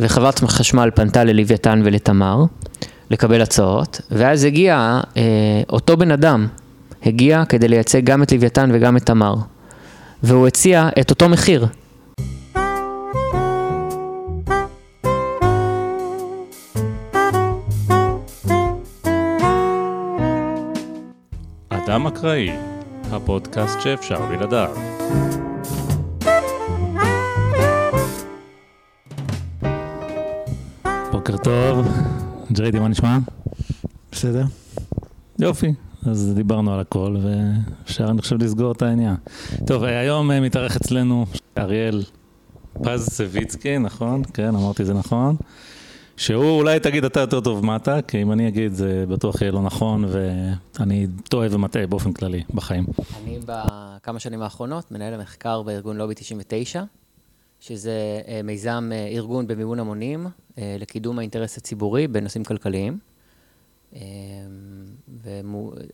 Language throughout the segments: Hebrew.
וחברת חשמל פנתה ללוויתן ולתמר לקבל הצעות, ואז הגיע אה, אותו בן אדם, הגיע כדי לייצג גם את לוויתן וגם את תמר, והוא הציע את אותו מחיר. אדם אקראי, הפודקאסט שאפשר בלעדיו. בוקר טוב, ג'ריידי, מה נשמע? בסדר. יופי, אז דיברנו על הכל ואפשר, אני חושב, לסגור את העניין. טוב, היום אה, מתארח אצלנו אריאל פז סביצקי, נכון? כן, אמרתי זה נכון. שהוא, אולי תגיד אתה יותר טוב מה אתה, כי אם אני אגיד זה בטוח יהיה לא נכון, ואני טועה ומטעה באופן כללי בחיים. אני בכמה שנים האחרונות מנהל המחקר בארגון לובי 99, שזה אה, מיזם אה, ארגון במימון המונים אה, לקידום האינטרס הציבורי בנושאים כלכליים.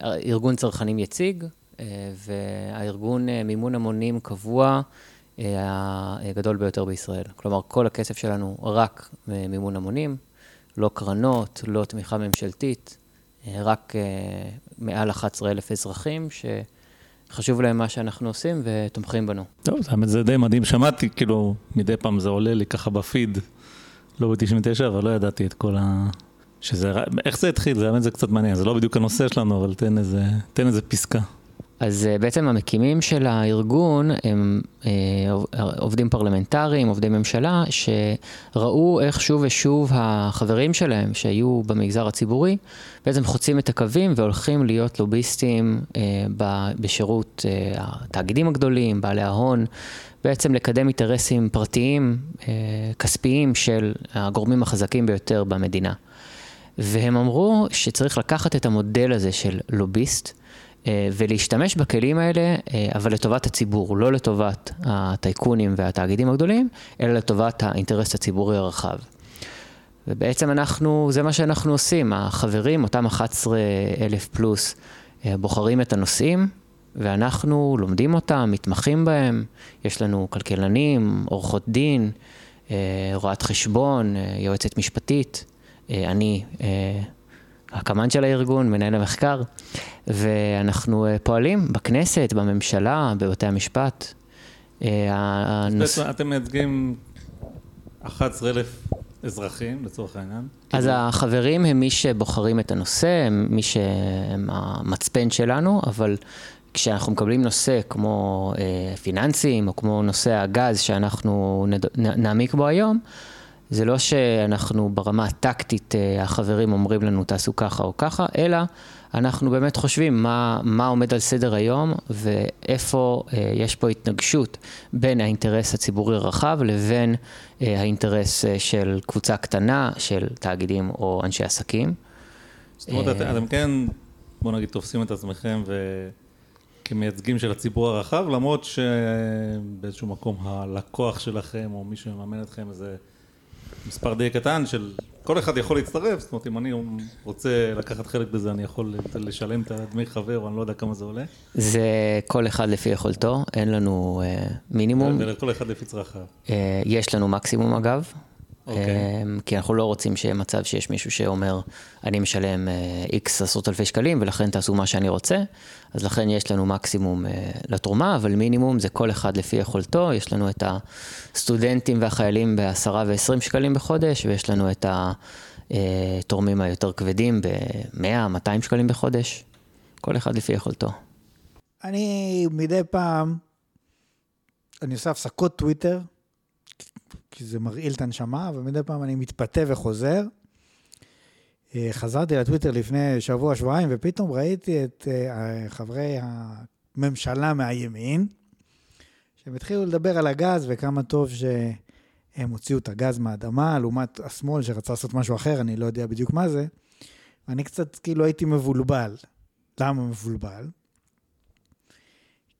ארגון צרכנים יציג, והארגון מימון המונים קבוע הגדול ביותר בישראל. כלומר, כל הכסף שלנו רק מימון המונים, לא קרנות, לא תמיכה ממשלתית, רק מעל 11,000 אזרחים שחשוב להם מה שאנחנו עושים ותומכים בנו. טוב, האמת זה די מדהים, שמעתי, כאילו, מדי פעם זה עולה לי ככה בפיד, לא ב-99, אבל לא ידעתי את כל ה... שזה, איך זה התחיל? זה האמת זה קצת מעניין, זה לא בדיוק הנושא שלנו, אבל תן איזה, תן איזה פסקה. אז אה, בעצם המקימים של הארגון הם אה, עובדים פרלמנטריים, עובדי ממשלה, שראו איך שוב ושוב החברים שלהם שהיו במגזר הציבורי, בעצם חוצים את הקווים והולכים להיות לוביסטים אה, בשירות התאגידים הגדולים, בעלי ההון, בעצם לקדם אינטרסים פרטיים, כספיים של הגורמים החזקים ביותר במדינה. והם אמרו שצריך לקחת את המודל הזה של לוביסט, ולהשתמש בכלים האלה, אה, אבל לטובת הציבור, לא לטובת הטייקונים והתאגידים הגדולים, אלא לטובת האינטרס הציבורי הרחב. ובעצם אנחנו, זה מה שאנחנו עושים, החברים, אותם 11 אלף פלוס, אה, בוחרים את הנושאים, ואנחנו לומדים אותם, מתמחים בהם, יש לנו כלכלנים, עורכות דין, רואת חשבון, יועצת משפטית, אני הקמ"ן של הארגון, מנהל המחקר, ואנחנו אה, פועלים בכנסת, בממשלה, בבתי המשפט. אה, הנוס... אתם מייצגים 11,000 אזרחים, לצורך העניין? אז כאילו... החברים הם מי שבוחרים את הנושא, הם מי שהם המצפן שלנו, אבל כשאנחנו מקבלים נושא כמו אה, פיננסים, או כמו נושא הגז שאנחנו נד... נעמיק בו היום, זה לא שאנחנו ברמה הטקטית, אה, החברים אומרים לנו תעשו ככה או ככה, אלא אנחנו באמת חושבים מה, מה עומד על סדר היום ואיפה אה, יש פה התנגשות בין האינטרס הציבורי הרחב לבין אה, האינטרס אה, של קבוצה קטנה, של תאגידים או אנשי עסקים. זאת אומרת, אה, אתם כן, בוא נגיד, תופסים את עצמכם ו... כמייצגים של הציבור הרחב, למרות שבאיזשהו מקום הלקוח שלכם או מי שמממן אתכם זה... מספר די קטן של כל אחד יכול להצטרף, זאת אומרת אם אני רוצה לקחת חלק בזה אני יכול לשלם את הדמי חבר או אני לא יודע כמה זה עולה. זה כל אחד לפי יכולתו, אין לנו uh, מינימום. כל אחד לפי צרכיו. Uh, יש לנו מקסימום אגב. אוקיי. אמ, כי אנחנו לא רוצים שיהיה מצב שיש מישהו שאומר, אני משלם איקס אה, עשרות אלפי שקלים ולכן תעשו מה שאני רוצה, אז לכן יש לנו מקסימום אה, לתרומה, אבל מינימום זה כל אחד לפי יכולתו, יש לנו את הסטודנטים והחיילים בעשרה ועשרים שקלים בחודש, ויש לנו את התורמים אה, היותר כבדים במאה, מאתיים שקלים בחודש, כל אחד לפי יכולתו. אני מדי פעם, אני עושה הפסקות טוויטר, כי זה מרעיל את הנשמה, ומדי פעם אני מתפתה וחוזר. אה, חזרתי לטוויטר לפני שבוע, שבועיים, ופתאום ראיתי את אה, חברי הממשלה מהימין, שהם התחילו לדבר על הגז וכמה טוב שהם הוציאו את הגז מהאדמה, לעומת השמאל שרצה לעשות משהו אחר, אני לא יודע בדיוק מה זה. ואני קצת כאילו הייתי מבולבל. למה מבולבל?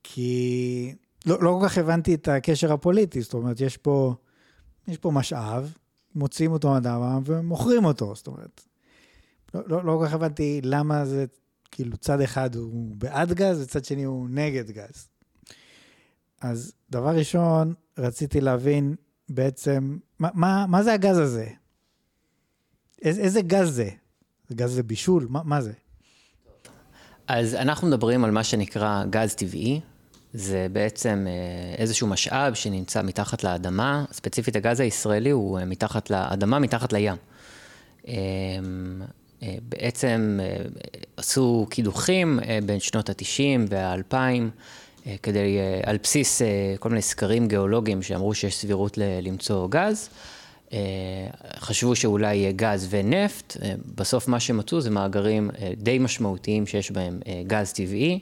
כי לא, לא כל כך הבנתי את הקשר הפוליטי, זאת אומרת, יש פה יש פה משאב, מוציאים אותו מהאדמה ומוכרים אותו, זאת אומרת. לא, לא, לא כל כך הבנתי למה זה, כאילו, צד אחד הוא בעד גז וצד שני הוא נגד גז. אז דבר ראשון, רציתי להבין בעצם, מה, מה, מה זה הגז הזה? איזה, איזה גז? זה גז זה בישול? מה, מה זה? אז אנחנו מדברים על מה שנקרא גז טבעי. זה בעצם אה, איזשהו משאב שנמצא מתחת לאדמה, ספציפית הגז הישראלי הוא אה, מתחת לאדמה, מתחת לים. אמ, אה, בעצם עשו קידוחים בין שנות ה-90 וה-2000, כדי, על בסיס כל מיני סקרים גיאולוגיים שאמרו שיש סבירות למצוא גז. חשבו שאולי יהיה גז ונפט, בסוף מה שמצאו זה מאגרים די משמעותיים שיש בהם גז טבעי.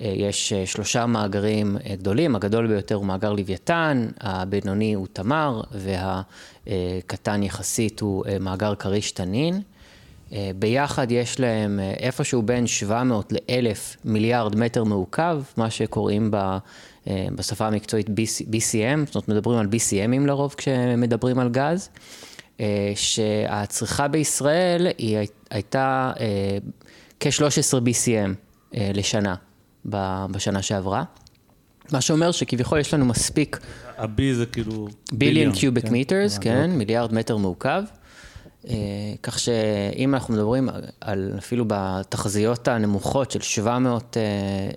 אה, יש אה, שלושה מאגרים אה, גדולים, הגדול ביותר הוא מאגר לוויתן, הבינוני הוא תמר, והקטן יחסית הוא מאגר כריש תנין. ביחד יש להם איפשהו בין 700 ל-1,000 מיליארד מטר מעוקב, מה שקוראים ב, בשפה המקצועית BCM, זאת אומרת מדברים על BCMים לרוב כשמדברים על גז, שהצריכה בישראל היא הייתה כ-13 BCM לשנה. בשנה שעברה. מה שאומר שכביכול יש לנו מספיק... ה-B זה כאילו... ביליון קיוביק מיטרס, כן, מיליארד מטר מעוקב. אה, כך שאם אנחנו מדברים על אפילו בתחזיות הנמוכות של 700 אה,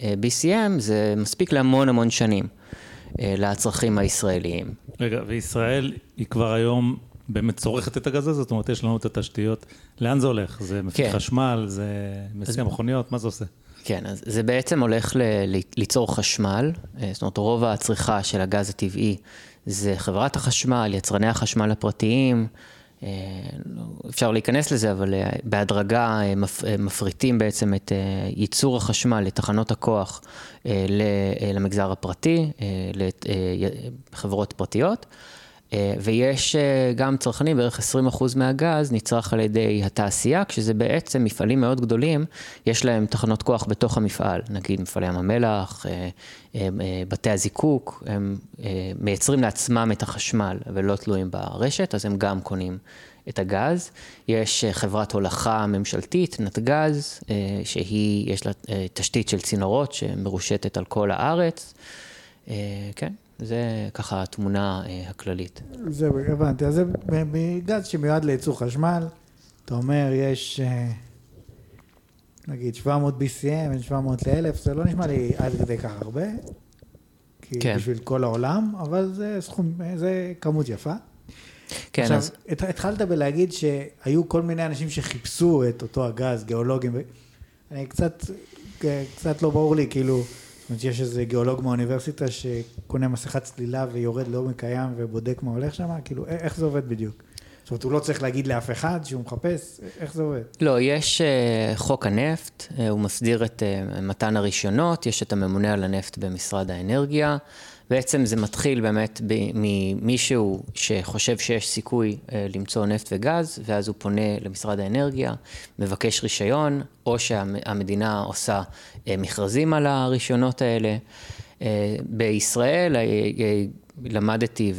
אה, BCM, זה מספיק להמון המון שנים לצרכים הישראליים. רגע, וישראל היא כבר היום באמת צורכת את הגז הזה? זאת אומרת, יש לנו את התשתיות. לאן זה הולך? זה מפיק כן. חשמל? זה מסיע מכוניות? מה זה עושה? כן, אז זה בעצם הולך ל- ליצור חשמל, אה, זאת אומרת רוב הצריכה של הגז הטבעי זה חברת החשמל, יצרני החשמל הפרטיים, אה, אפשר להיכנס לזה, אבל אה, בהדרגה מפריטים בעצם את ייצור החשמל לתחנות הכוח למגזר הפרטי, לחברות פרטיות. אה, ויש אה, גם צרכנים, בערך 20% מהגז נצרך על ידי התעשייה, כשזה בעצם מפעלים מאוד גדולים, יש להם תחנות כוח בתוך המפעל, נגיד מפעלי ים המלח, אה, בתי הזיקוק, הם מייצרים לעצמם את החשמל ולא תלויים ברשת, אז הם גם קונים את הגז. יש חברת הולכה ממשלתית, נתגז, שהיא, יש לה תשתית של צינורות שמרושתת על כל הארץ. כן. זה ככה התמונה אה, הכללית. זה, הבנתי. אז זה בגז שמיועד לייצור חשמל, אתה אומר, יש אה, נגיד 700 BCM, בין 700 ל-1000, זה לא נשמע לי עד כדי כך הרבה, כי כן. בשביל כל העולם, אבל זה סכום, זה כמות יפה. כן, עכשיו, אז... התחלת בלהגיד שהיו כל מיני אנשים שחיפשו את אותו הגז, גיאולוגים, אני קצת, קצת לא ברור לי, כאילו... אומרת, יש איזה גיאולוג מהאוניברסיטה שקונה מסכת צלילה ויורד לעומק הים ובודק מה הולך שם? כאילו, איך זה עובד בדיוק? זאת אומרת, הוא לא צריך להגיד לאף אחד שהוא מחפש? איך זה עובד? לא, יש uh, חוק הנפט, uh, הוא מסדיר את uh, מתן הרישיונות, יש את הממונה על הנפט במשרד האנרגיה. בעצם זה מתחיל באמת ממישהו שחושב שיש סיכוי אה, למצוא נפט וגז, ואז הוא פונה למשרד האנרגיה, מבקש רישיון, או שהמדינה עושה אה, מכרזים על הרישיונות האלה. אה, בישראל למדתי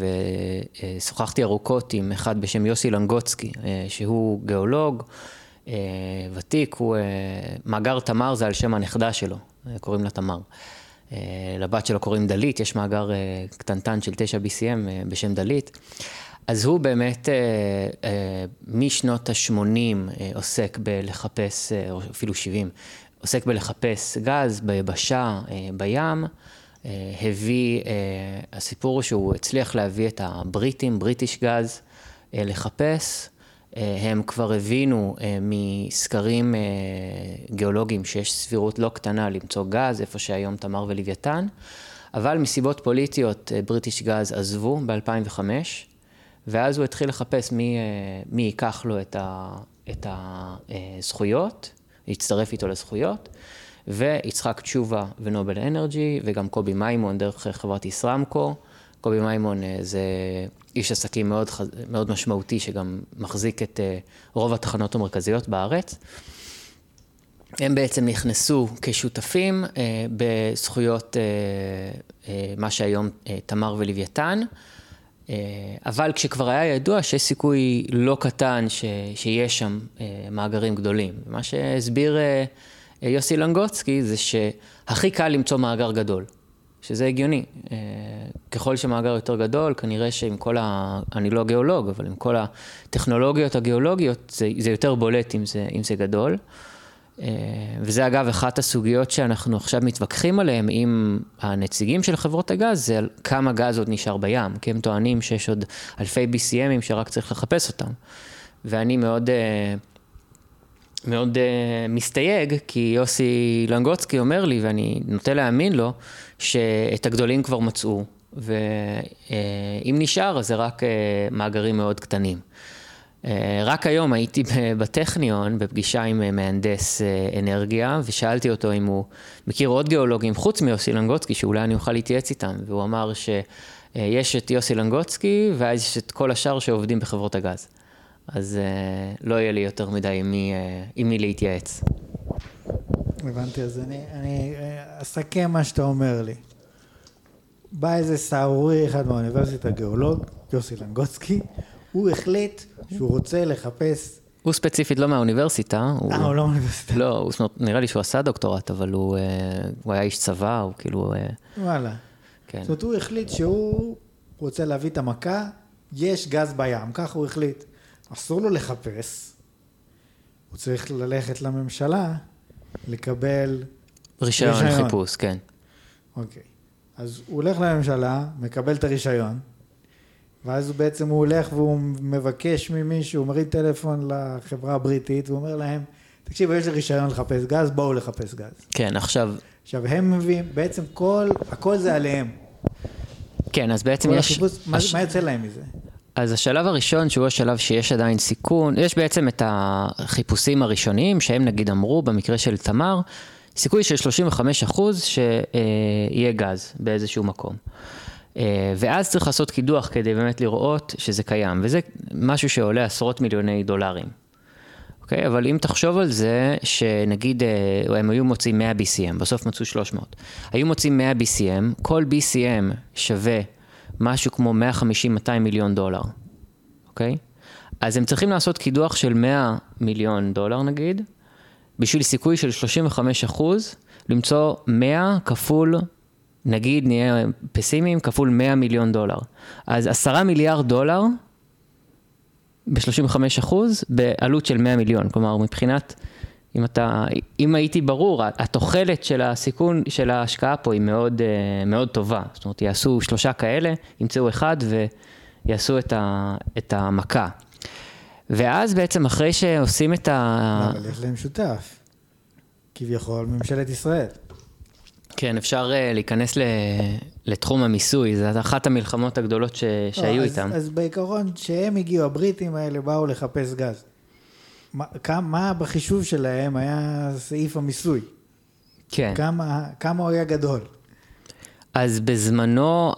ושוחחתי ארוכות עם אחד בשם יוסי לנגוצקי, שהוא גיאולוג. ותיק, הוא, מאגר תמר זה על שם הנכדה שלו, קוראים לה תמר. אה, לבת שלו קוראים דלית, יש מאגר אה, קטנטן של 9 BCM אה, בשם דלית. אז הוא באמת משנות ה-80 עוסק בלחפש, או אפילו 70, עוסק בלחפש גז ביבשה, בים. הביא, הסיפור הוא שהוא הצליח להביא את הבריטים, בריטיש גז, לחפש. אה, הם כבר הבינו אה, מסקרים אה, גיאולוגיים שיש סבירות לא קטנה למצוא גז, איפה שהיום תמר ולוויתן, אבל מסיבות פוליטיות בריטיש גז עזבו ב-2005, ואז הוא התחיל לחפש מי, מי ייקח לו את, ה, את הזכויות, יצטרף איתו לזכויות, ויצחק תשובה ונובל אנרג'י, וגם קובי מימון דרך חברת ישראמקו. קובי מימון זה איש עסקים מאוד, מאוד משמעותי, שגם מחזיק את uh, רוב התחנות המרכזיות בארץ. הם בעצם נכנסו כשותפים uh, בזכויות uh, uh, מה שהיום תמר ולוויתן, אבל כשכבר היה ידוע שיש סיכוי לא קטן ש, שיש שם uh, מאגרים גדולים. מה שהסביר uh, יוסי לנגוצקי זה שהכי קל למצוא מאגר גדול. שזה הגיוני. אה, ככל שמאגר יותר גדול, כנראה שעם כל ה... אני לא גיאולוג, אבל עם כל הטכנולוגיות הגיאולוגיות, זה, זה יותר בולט אם זה, אם זה גדול. אה, וזה אגב אחת הסוגיות שאנחנו עכשיו מתווכחים עליהן עם הנציגים של חברות הגז, זה על כמה גז עוד נשאר בים, כי הם טוענים שיש עוד אלפי BCMים שרק צריך לחפש אותם. ואני מאוד, אה, מאוד מסתייג, כי יוסי לנגוצקי אומר לי, ואני נוטה להאמין לו, שאת הגדולים כבר מצאו, ואם נשאר, אז זה רק אה, מאגרים מאוד קטנים. אה, רק היום הייתי בטכניון בפגישה עם אה, מהנדס אנרגיה, ושאלתי אותו אם הוא מכיר עוד גיאולוגים חוץ מיוסי לנגוצקי, שאולי אני אוכל להתייעץ איתם, והוא אמר שיש את יוסי לנגוצקי, ואז יש את כל השאר שעובדים בחברות הגז. אז לא יהיה לי יותר מדי עם מי, עם מי להתייעץ. הבנתי, אז אני, אני אסכם מה שאתה אומר לי. בא איזה סהרורי אחד מהאוניברסיטה, גיאולוג, יוסי לנגוצקי, הוא החליט שהוא רוצה לחפש... הוא ספציפית לא מהאוניברסיטה. אה, הוא לא מהאוניברסיטה. לא, הוא, נראה לי שהוא עשה דוקטורט, אבל הוא, אה, הוא היה איש צבא, הוא כאילו... אה, וואלה. כן. זאת אומרת, הוא החליט שהוא רוצה להביא את המכה, יש גז בים, ככה הוא החליט. אסור לו לחפש, הוא צריך ללכת לממשלה לקבל... רישיון, רישיון. חיפוש, כן. אוקיי. אז הוא הולך לממשלה, מקבל את הרישיון, ואז הוא בעצם הוא הולך והוא מבקש ממישהו, הוא מרים טלפון לחברה הבריטית, והוא אומר להם, תקשיבו, יש לי רישיון לחפש גז, בואו לחפש גז. כן, עכשיו... עכשיו, הם מביאים, בעצם כל, הכל זה עליהם. כן, אז בעצם יש... החיפוש, מה, הש... מה יוצא להם מזה? אז השלב הראשון, שהוא השלב שיש עדיין סיכון, יש בעצם את החיפושים הראשוניים, שהם נגיד אמרו, במקרה של תמר, סיכוי של 35 אחוז שיהיה גז באיזשהו מקום. אה, ואז צריך לעשות קידוח כדי באמת לראות שזה קיים, וזה משהו שעולה עשרות מיליוני דולרים. אוקיי? אבל אם תחשוב על זה, שנגיד אה, הם היו מוצאים 100 BCM, בסוף מצאו 300. היו מוצאים 100 BCM, כל BCM שווה משהו כמו 150-200 מיליון דולר, אוקיי? אז הם צריכים לעשות קידוח של 100 מיליון דולר נגיד, בשביל סיכוי של 35 אחוז, למצוא 100 כפול, נגיד נהיה פסימיים, כפול 100 מיליון דולר. אז 10 מיליארד דולר ב-35 אחוז, בעלות של 100 מיליון. כלומר, מבחינת, אם אתה, אם הייתי ברור, התוחלת של הסיכון, של ההשקעה פה היא מאוד, אה, מאוד טובה. זאת אומרת, יעשו שלושה כאלה, ימצאו אחד ויעשו את, ה, את המכה. ואז בעצם אחרי שעושים את ה... אבל יש להם שותף, כביכול ממשלת ישראל. כן, אפשר uh, להיכנס ל... לתחום המיסוי, זו אחת המלחמות הגדולות ש... לא, שהיו אז, איתם. אז בעיקרון, כשהם הגיעו, הבריטים האלה באו לחפש גז. מה, מה בחישוב שלהם היה סעיף המיסוי? כן. כמה, כמה הוא היה גדול? אז בזמנו,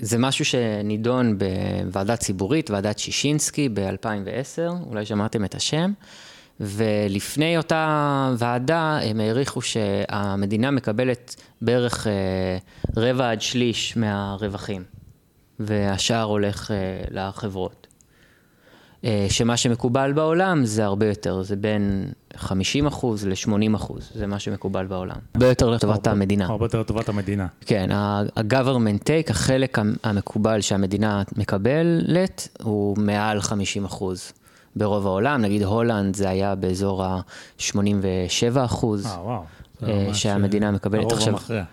זה משהו שנידון בוועדה ציבורית, ועדת שישינסקי ב-2010, אולי שמעתם את השם, ולפני אותה ועדה הם העריכו שהמדינה מקבלת בערך אה, רבע עד שליש מהרווחים, והשאר הולך אה, לחברות. אה, שמה שמקובל בעולם זה הרבה יותר, זה בין 50 אחוז ל-80 אחוז, זה מה שמקובל בעולם. הרבה יותר לטובת המדינה. הרבה יותר לטובת המדינה. כן, ה-government take, החלק המקובל שהמדינה מקבלת, הוא מעל 50 אחוז. ברוב העולם, נגיד הולנד זה היה באזור ה-87 אחוז. אה, וואו. אה, שהמדינה מקבלת עכשיו. הרוב המכריע.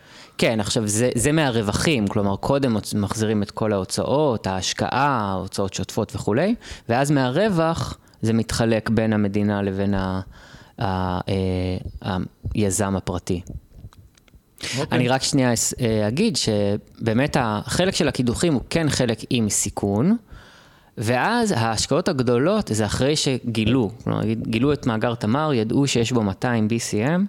כן, עכשיו זה, זה מהרווחים, כלומר קודם מחזירים את כל ההוצאות, ההשקעה, הוצאות שוטפות וכולי, ואז מהרווח זה מתחלק בין המדינה לבין ה, ה, ה, אה, היזם הפרטי. Okay. אוקיי. אני רק שנייה אה, אגיד שבאמת החלק של הקידוחים הוא כן חלק עם סיכון, ואז ההשקעות הגדולות זה אחרי שגילו, כלומר גילו את מאגר תמר, ידעו שיש בו 200 BCM,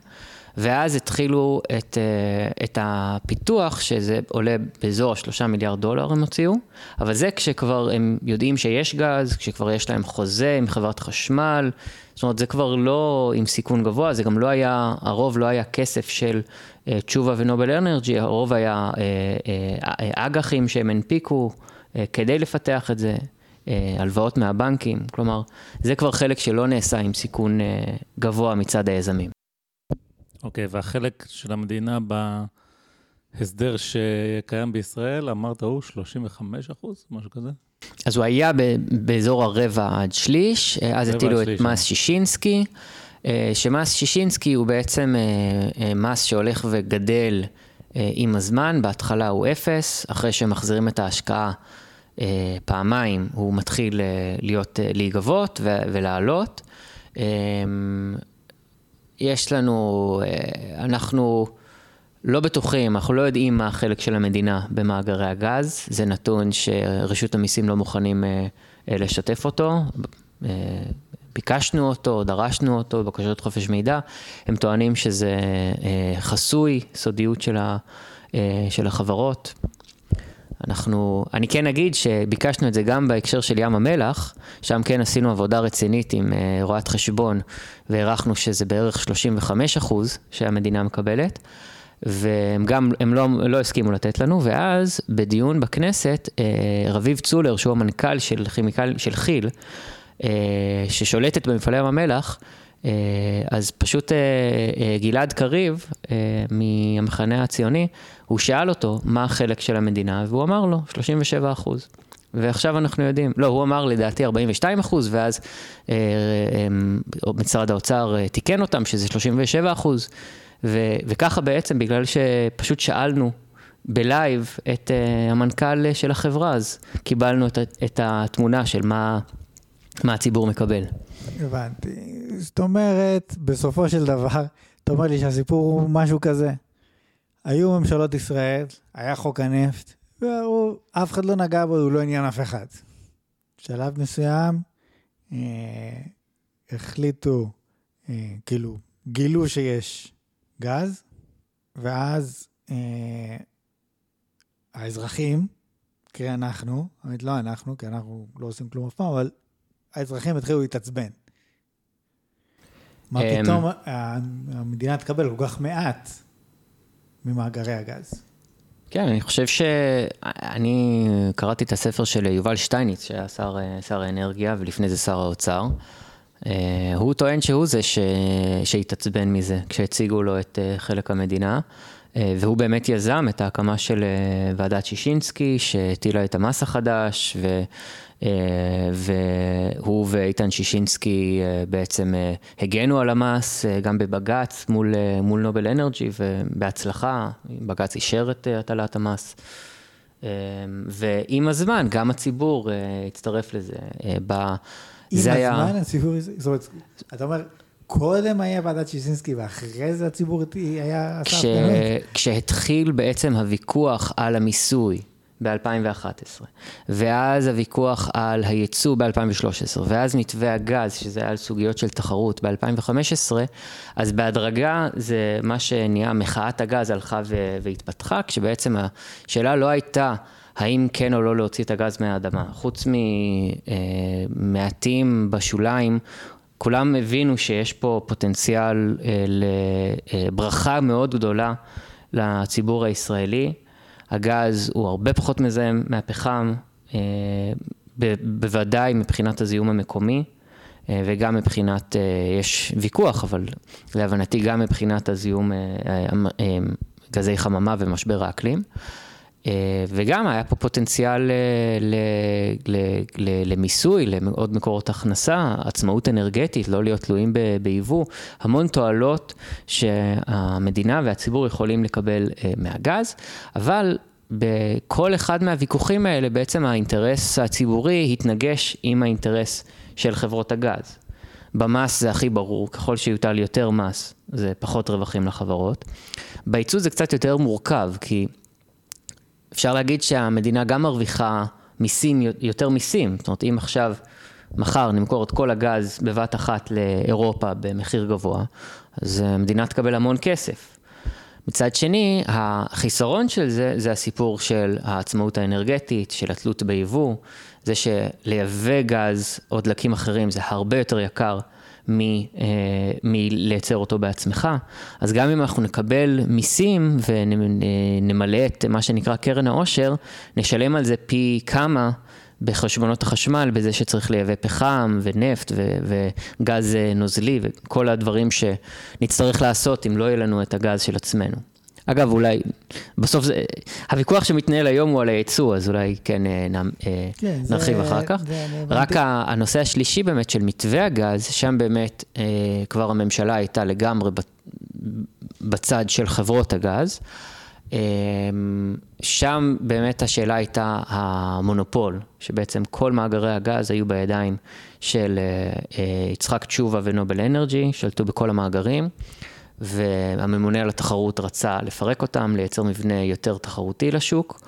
ואז התחילו את, אה, את הפיתוח, שזה עולה באזור השלושה מיליארד דולר הם הוציאו, אבל זה כשכבר הם יודעים שיש גז, כשכבר יש להם חוזה עם חברת חשמל, זאת אומרת זה כבר לא עם סיכון גבוה, זה גם לא היה, הרוב לא היה כסף של אה, תשובה ונובל אנרג'י, הרוב היה אה, אג"חים שהם הנפיקו כדי לפתח את זה. הלוואות מהבנקים, כלומר, זה כבר חלק שלא נעשה עם סיכון גבוה מצד היזמים. אוקיי, והחלק של המדינה ב... ההסדר שקיים בישראל, אמרת הוא 35 אחוז, משהו כזה? אז הוא היה ב- באזור הרבע עד שליש, אה, אז הטילו את שליש, מס אה. שישינסקי, אה, שמס שישינסקי הוא בעצם אה, אה, מס שהולך וגדל אה, עם הזמן, בהתחלה הוא אפס, אחרי שמחזירים את ההשקעה אה, פעמיים, הוא מתחיל אה, להיות, אה, להיגבות ולעלות. יש לנו, אה, אנחנו לא בטוחים, אנחנו לא יודעים מה החלק של המדינה במאגרי הגז, זה נתון שרשות המיסים לא מוכנים אה, אה, לשתף אותו. ביקשנו אותו, דרשנו אותו, בקשות חופש מידע, הם טוענים שזה חסוי, סודיות של החברות. אנחנו, אני כן אגיד שביקשנו את זה גם בהקשר של ים המלח, שם כן עשינו עבודה רצינית עם אה, רואת חשבון, והערכנו שזה בערך 35 אחוז שהמדינה מקבלת, והם גם, הם לא, לא הסכימו לתת לנו, ואז בדיון בכנסת, אה, רביב צולר, שהוא המנכ"ל של כימיקל, של כי"ל, אה, ששולטת במפעלי ים המלח, אז פשוט אה, אה, גלעד קריב אה, מהמחנה הציוני, הוא שאל אותו מה החלק של המדינה, והוא אמר לו, 37 אחוז. ועכשיו אנחנו יודעים, לא, הוא אמר לדעתי 42 אחוז, ואז אה, אה, משרד האוצר אה, תיקן אותם, שזה 37 אחוז, וככה בעצם, בגלל שפשוט שאלנו בלייב את אה, המנכ"ל של החברה, אז קיבלנו את, את התמונה של מה, מה הציבור מקבל. הבנתי. זאת אומרת, בסופו של דבר, אתה אומר לי שהסיפור הוא משהו כזה. היו ממשלות ישראל, היה חוק הנפט, והוא, אף אחד לא נגע בו, הוא לא עניין אף אחד. בשלב מסוים, אה, החליטו, אה, כאילו, גילו שיש גז, ואז אה, האזרחים, קרי אנחנו, האמת לא אנחנו, כי אנחנו לא עושים כלום אף פעם, אבל האזרחים התחילו להתעצבן. מה אמ, פתאום המדינה תקבל כל כך מעט ממאגרי הגז. כן, אני חושב שאני קראתי את הספר של יובל שטייניץ, שהיה שר, שר האנרגיה, ולפני זה שר האוצר. אה, הוא טוען שהוא זה ש... שהתעצבן מזה, כשהציגו לו את אה, חלק המדינה, אה, והוא באמת יזם את ההקמה של ועדת שישינסקי, שהטילה את המס החדש, ו... והוא ואיתן שישינסקי אה, בעצם אה, הגנו על המס, אה, גם בבג"ץ מול, אה, מול נובל אנרג'י, ובהצלחה, בג"ץ אישר את אה, הטלת המס. אה, ועם הזמן, גם הציבור אה, הצטרף לזה. אה, ב... עם זה היה... הזמן הציבור, זאת אומרת, אתה אומר, קודם היה ועדת שישינסקי ואחרי זה הציבור היה כש... כשהתחיל בעצם הוויכוח על המיסוי ב-2011, ואז הוויכוח על הייצוא ב-2013, ואז מתווה הגז, שזה היה על סוגיות של תחרות ב-2015, אז בהדרגה זה מה שנהיה, מחאת הגז הלכה ו- והתפתחה, כשבעצם השאלה לא הייתה האם כן או לא להוציא את הגז מהאדמה. חוץ ממעטים בשוליים, כולם הבינו שיש פה פוטנציאל אה, לברכה מאוד גדולה לציבור הישראלי. הגז הוא הרבה פחות מזהם מהפחם, אה, בוודאי מבחינת הזיהום המקומי, אה, וגם מבחינת, אה, יש ויכוח, אבל להבנתי גם מבחינת הזיהום, גזי חממה ומשבר האקלים. אה, וגם היה פה פוטנציאל אה, למיסוי, לעוד מקורות הכנסה, עצמאות אנרגטית, לא להיות תלויים ביבוא, המון תועלות שהמדינה והציבור יכולים לקבל אה, מהגז, אבל בכל אחד מהוויכוחים האלה בעצם האינטרס הציבורי התנגש עם האינטרס של חברות הגז. במס זה הכי ברור, ככל שיוטל יותר מס, זה פחות רווחים לחברות. בייצוא זה קצת יותר מורכב, כי אפשר להגיד שהמדינה גם מרוויחה מיסים, יותר מיסים. זאת אומרת, אם עכשיו, מחר נמכור את כל הגז בבת אחת לאירופה במחיר גבוה, אז המדינה תקבל המון כסף. מצד שני, החיסרון של זה, זה הסיפור של העצמאות האנרגטית, של התלות ביבוא, זה שלייבא גז או דלקים אחרים זה הרבה יותר יקר מ- אה, מלייצר אותו בעצמך. אז גם אם אנחנו נקבל מיסים ונמלא את מה שנקרא קרן העושר, נשלם על זה פי כמה בחשבונות החשמל, בזה שצריך לייבא פחם ונפט ו- וגז אה, נוזלי וכל הדברים שנצטרך לעשות אם לא יהיה לנו את הגז של עצמנו. אגב, אולי, בסוף זה, הוויכוח שמתנהל היום הוא על הייצוא, אז אולי כן, נ, כן נרחיב זה, אחר כך. זה, רק זה... הנושא השלישי באמת של מתווה הגז, שם באמת כבר הממשלה הייתה לגמרי בצד של חברות הגז. שם באמת השאלה הייתה המונופול, שבעצם כל מאגרי הגז היו בידיים של יצחק תשובה ונובל אנרג'י, שלטו בכל המאגרים. והממונה על התחרות רצה לפרק אותם, לייצר מבנה יותר תחרותי לשוק,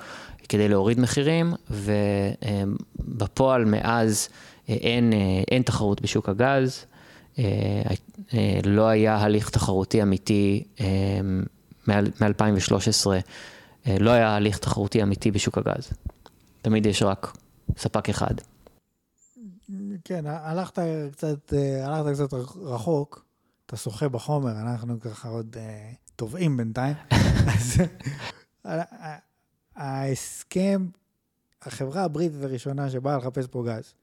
כדי להוריד מחירים, ובפועל מאז אין, אין תחרות בשוק הגז, לא היה הליך תחרותי אמיתי מ-2013, לא היה הליך תחרותי אמיתי בשוק הגז. תמיד יש רק ספק אחד. כן, הלכת קצת, הלכת קצת רחוק. אתה שוחה בחומר, אנחנו ככה עוד uh, טובעים בינתיים. אז ההסכם, החברה הבריטית הראשונה שבאה לחפש פה גז,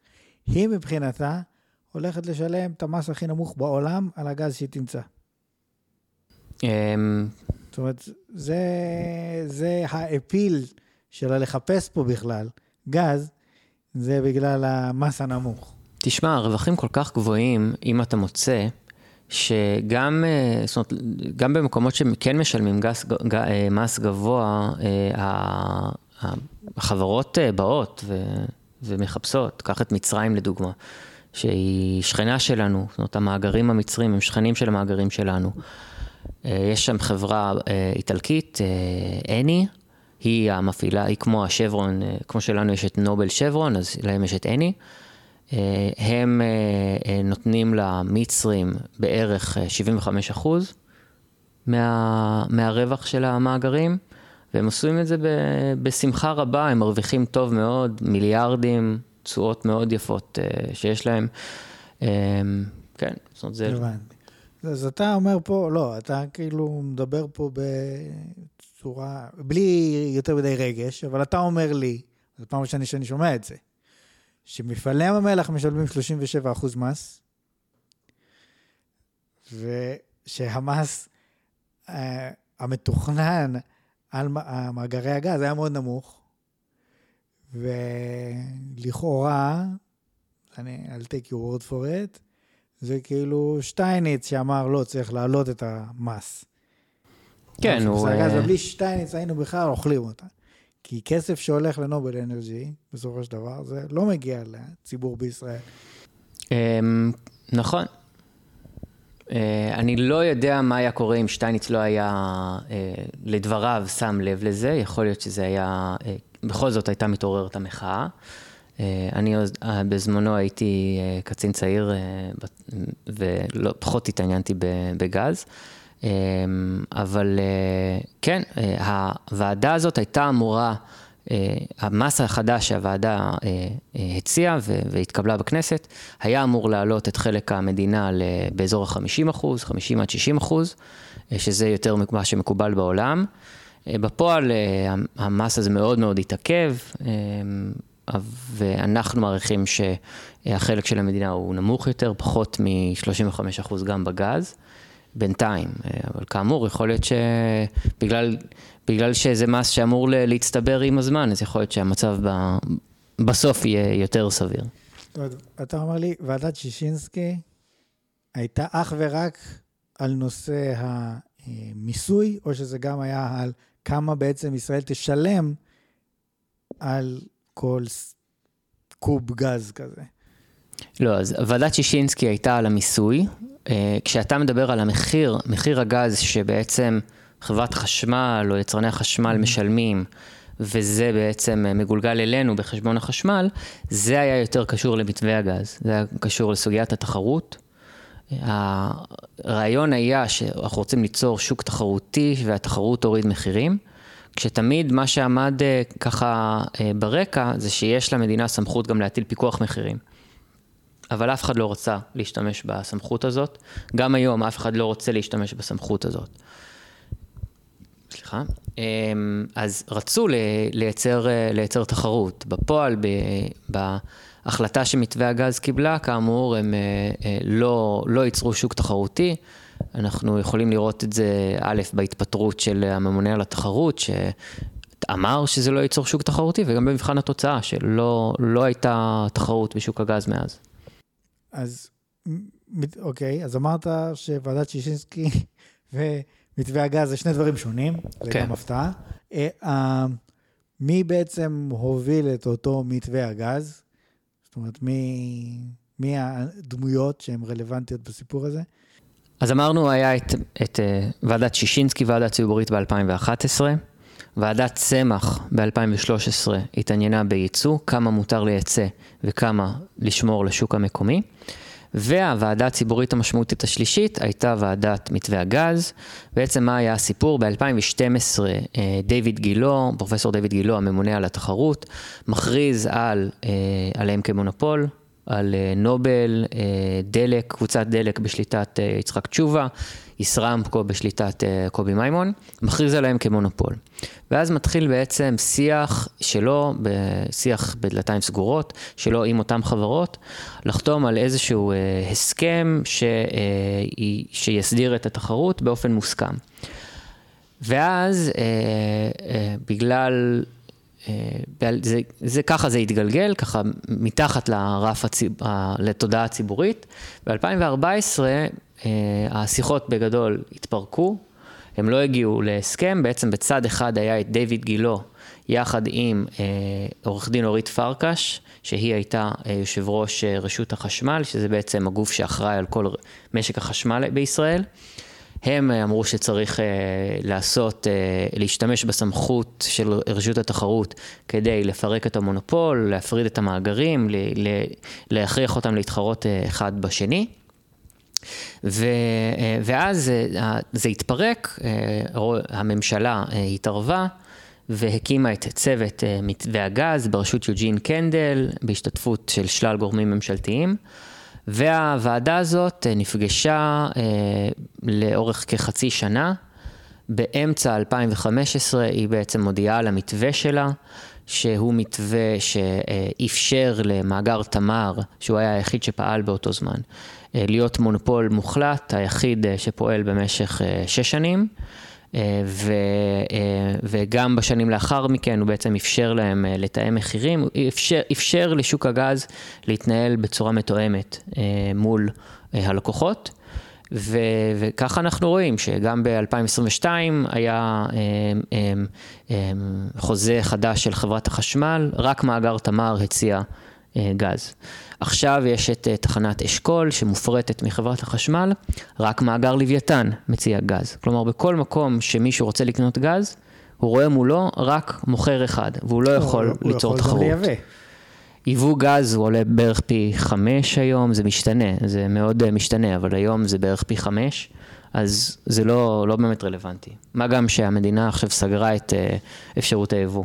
היא מבחינתה הולכת לשלם את המס הכי נמוך בעולם על הגז שהיא תמצא. אמ, זאת אומרת, זה, זה האפיל שלה לחפש פה בכלל גז, זה בגלל המס הנמוך. תשמע, הרווחים כל כך גבוהים, אם אתה מוצא שגם, אה, זאת אומרת, גם במקומות שכן משלמים גס, ג, אה, מס גבוה, אה, החברות באות ו, ומחפשות, קח את מצרים לדוגמה, שהיא שכנה שלנו, זאת אומרת, המאגרים המצרים הם שכנים של המאגרים שלנו. יש שם חברה איטלקית, אני, היא המפעילה, היא כמו השברון, כמו שלנו יש את נובל שברון, אז להם יש את אני. אה, הם אה, אה, נותנים למצרים בערך 75 אחוז מה, מהרווח של המאגרים, והם עושים את זה בשמחה רבה, הם מרוויחים טוב מאוד, מיליארדים, תשואות מאוד יפות שיש להם. כן, זאת אומרת, זה... אז אתה אומר פה, לא, אתה כאילו מדבר פה בצורה, בלי יותר מדי רגש, אבל אתה אומר לי, זו פעם ראשונה שאני שומע את זה. שמפעלי ים המלח משלמים 37% מס, ושהמס uh, המתוכנן על מאגרי הגז היה מאוד נמוך, ולכאורה, אני, I'll take your word for it, זה כאילו שטייניץ שאמר לא, צריך להעלות את המס. כן, הוא... בלי שטייניץ היינו בכלל אוכלים אותה. כי כסף שהולך לנובל אנרג'י, בסופו של דבר, זה לא מגיע לציבור בישראל. אמ, נכון. אה, אני לא יודע מה היה קורה אם שטייניץ לא היה, אה, לדבריו, שם לב לזה. יכול להיות שזה היה, אה, בכל זאת הייתה מתעוררת המחאה. אני בזמנו הייתי קצין צעיר ופחות התעניינתי בגז. אמ, אבל אה, כן, אה, הוועדה הזאת הייתה אמורה, אה, המס החדש שהוועדה הציעה והתקבלה בכנסת, היה אמור להעלות את חלק המדינה באזור ה-50 אחוז, 50 עד 60 אחוז, שזה יותר ממה שמקובל בעולם. בפועל המס הזה מאוד מאוד התעכב, ואנחנו מעריכים שהחלק של המדינה הוא נמוך יותר, פחות מ-35 אחוז גם בגז. בינתיים. אה, אבל כאמור, יכול להיות שבגלל בגלל שזה מס שאמור להצטבר עם הזמן, אז יכול להיות שהמצב ב, בסוף יהיה יותר סביר. אתה אומר לי, ועדת שישינסקי הייתה אך ורק על נושא המיסוי, או שזה גם היה על כמה בעצם ישראל תשלם על כל קוב גז כזה? לא, אז ועדת שישינסקי הייתה על המיסוי, אה, כשאתה מדבר על המחיר, מחיר הגז שבעצם חברת חשמל או יצרני החשמל mm-hmm. משלמים, וזה בעצם אה, מגולגל אלינו בחשבון החשמל, זה היה יותר קשור למתווה הגז, זה היה קשור לסוגיית התחרות. הרעיון היה שאנחנו רוצים ליצור שוק תחרותי והתחרות תוריד מחירים, כשתמיד מה שעמד אה, ככה ברקע זה שיש למדינה סמכות גם להטיל פיקוח מחירים. אבל אף אחד לא רצה להשתמש בסמכות הזאת. גם היום אף אחד לא רוצה להשתמש בסמכות הזאת. סליחה. אמ, אז רצו לייצר, לייצר תחרות. בפועל, בהחלטה שמתווה הגז קיבלה, כאמור, הם אה, אה, לא, לא ייצרו שוק תחרותי, אנחנו יכולים לראות את זה, א', בהתפטרות של הממונה על התחרות, שאמר שזה לא ייצור שוק תחרותי, וגם במבחן התוצאה, שלא לא הייתה תחרות בשוק הגז מאז. אז אוקיי, אז אמרת שוועדת שישינסקי ומתווה הגז זה שני דברים שונים, זה כן. גם הפתעה. אה, מי בעצם הוביל את אותו מתווה הגז? זאת אומרת, מי, מי הדמויות שהן רלוונטיות בסיפור הזה? אז אמרנו, היה את, את uh, ועדת שישינסקי, ועדה ציבורית ב-2011. ועדת צמח ב-2013 התעניינה בייצוא, כמה מותר לייצא וכמה לשמור לשוק המקומי. והוועדה הציבורית המשמעותית השלישית הייתה ועדת מתווה הגז. בעצם מה היה הסיפור? ב-2012 אה, דיוויד גילו, פרופסור דיוויד גילו, הממונה על התחרות, מכריז על, אה, עליהם כמונופול, על אה, נובל, דלק, קבוצת דלק בשליטת יצחק תשובה, ישראמפקו בשליטת קובי מימון, מכריז עליהם כמונופול. ואז מתחיל בעצם שיח שלו, שיח בדלתיים סגורות, שלו עם אותן חברות, לחתום על איזשהו אה, הסכם ש, אה, שיסדיר את התחרות באופן מוסכם. ואז אה, אה, בגלל, אה, זה, זה ככה זה התגלגל, ככה מתחת לרף, הציב, לתודעה הציבורית. ב-2014 אה, השיחות בגדול התפרקו, הם לא הגיעו להסכם, בעצם בצד אחד היה את דיוויד גילו יחד עם אה, עורך דין אורית פרקש, שהיא הייתה אה, יושב ראש אה, רשות החשמל, שזה בעצם הגוף שאחראי על כל משק החשמל בישראל. הם אה, אמרו שצריך אה, לעשות, אה, להשתמש בסמכות של רשות התחרות כדי לפרק את המונופול, להפריד את המאגרים, להכריח אותם להתחרות אחד בשני. ו, ואז זה התפרק, הממשלה התערבה והקימה את צוות מתווה הגז בראשות יוג'ין קנדל, בהשתתפות של שלל גורמים ממשלתיים. והוועדה הזאת נפגשה לאורך כחצי שנה. באמצע 2015 היא בעצם מודיעה על המתווה שלה, שהוא מתווה שאפשר למאגר תמר, שהוא היה היחיד שפעל באותו זמן, אה, להיות מונופול מוחלט, היחיד אה, שפועל במשך אה, שש שנים. ו, וגם בשנים לאחר מכן הוא בעצם אפשר להם לתאם מחירים, אפשר, אפשר לשוק הגז להתנהל בצורה מתואמת מול הלקוחות. ו, וככה אנחנו רואים שגם ב-2022 היה חוזה חדש של חברת החשמל, רק מאגר תמר הציע גז. עכשיו יש את אה, תחנת אשכול שמופרטת מחברת החשמל, רק מאגר לוויתן מציע גז. כלומר, בכל מקום שמישהו רוצה לקנות גז, הוא רואה מולו רק מוכר אחד, והוא לא יכול הוא ליצור תחרות. הוא יכול גם לייבא. ייבוא גז הוא עולה בערך פי חמש היום, זה משתנה, זה מאוד אה, משתנה, אבל היום זה בערך פי חמש, אז זה לא, לא באמת רלוונטי. מה גם שהמדינה עכשיו סגרה את אה, אפשרות היבוא.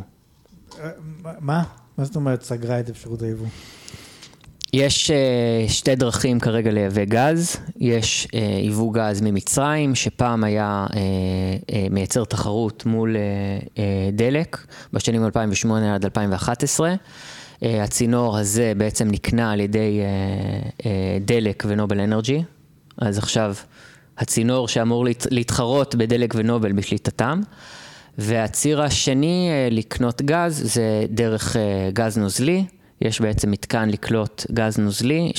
מה? מה זאת אומרת סגרה את אפשרות היבוא? יש uh, שתי דרכים כרגע לייבא גז, יש uh, ייבוא גז ממצרים, שפעם היה uh, uh, מייצר תחרות מול uh, uh, דלק, בשנים 2008 עד 2011. Uh, הצינור הזה בעצם נקנה על ידי uh, uh, דלק ונובל אנרג'י, אז עכשיו הצינור שאמור להת, להתחרות בדלק ונובל בשליטתם. והציר השני לקנות גז זה דרך גז נוזלי. יש בעצם מתקן לקלוט גז נוזלי,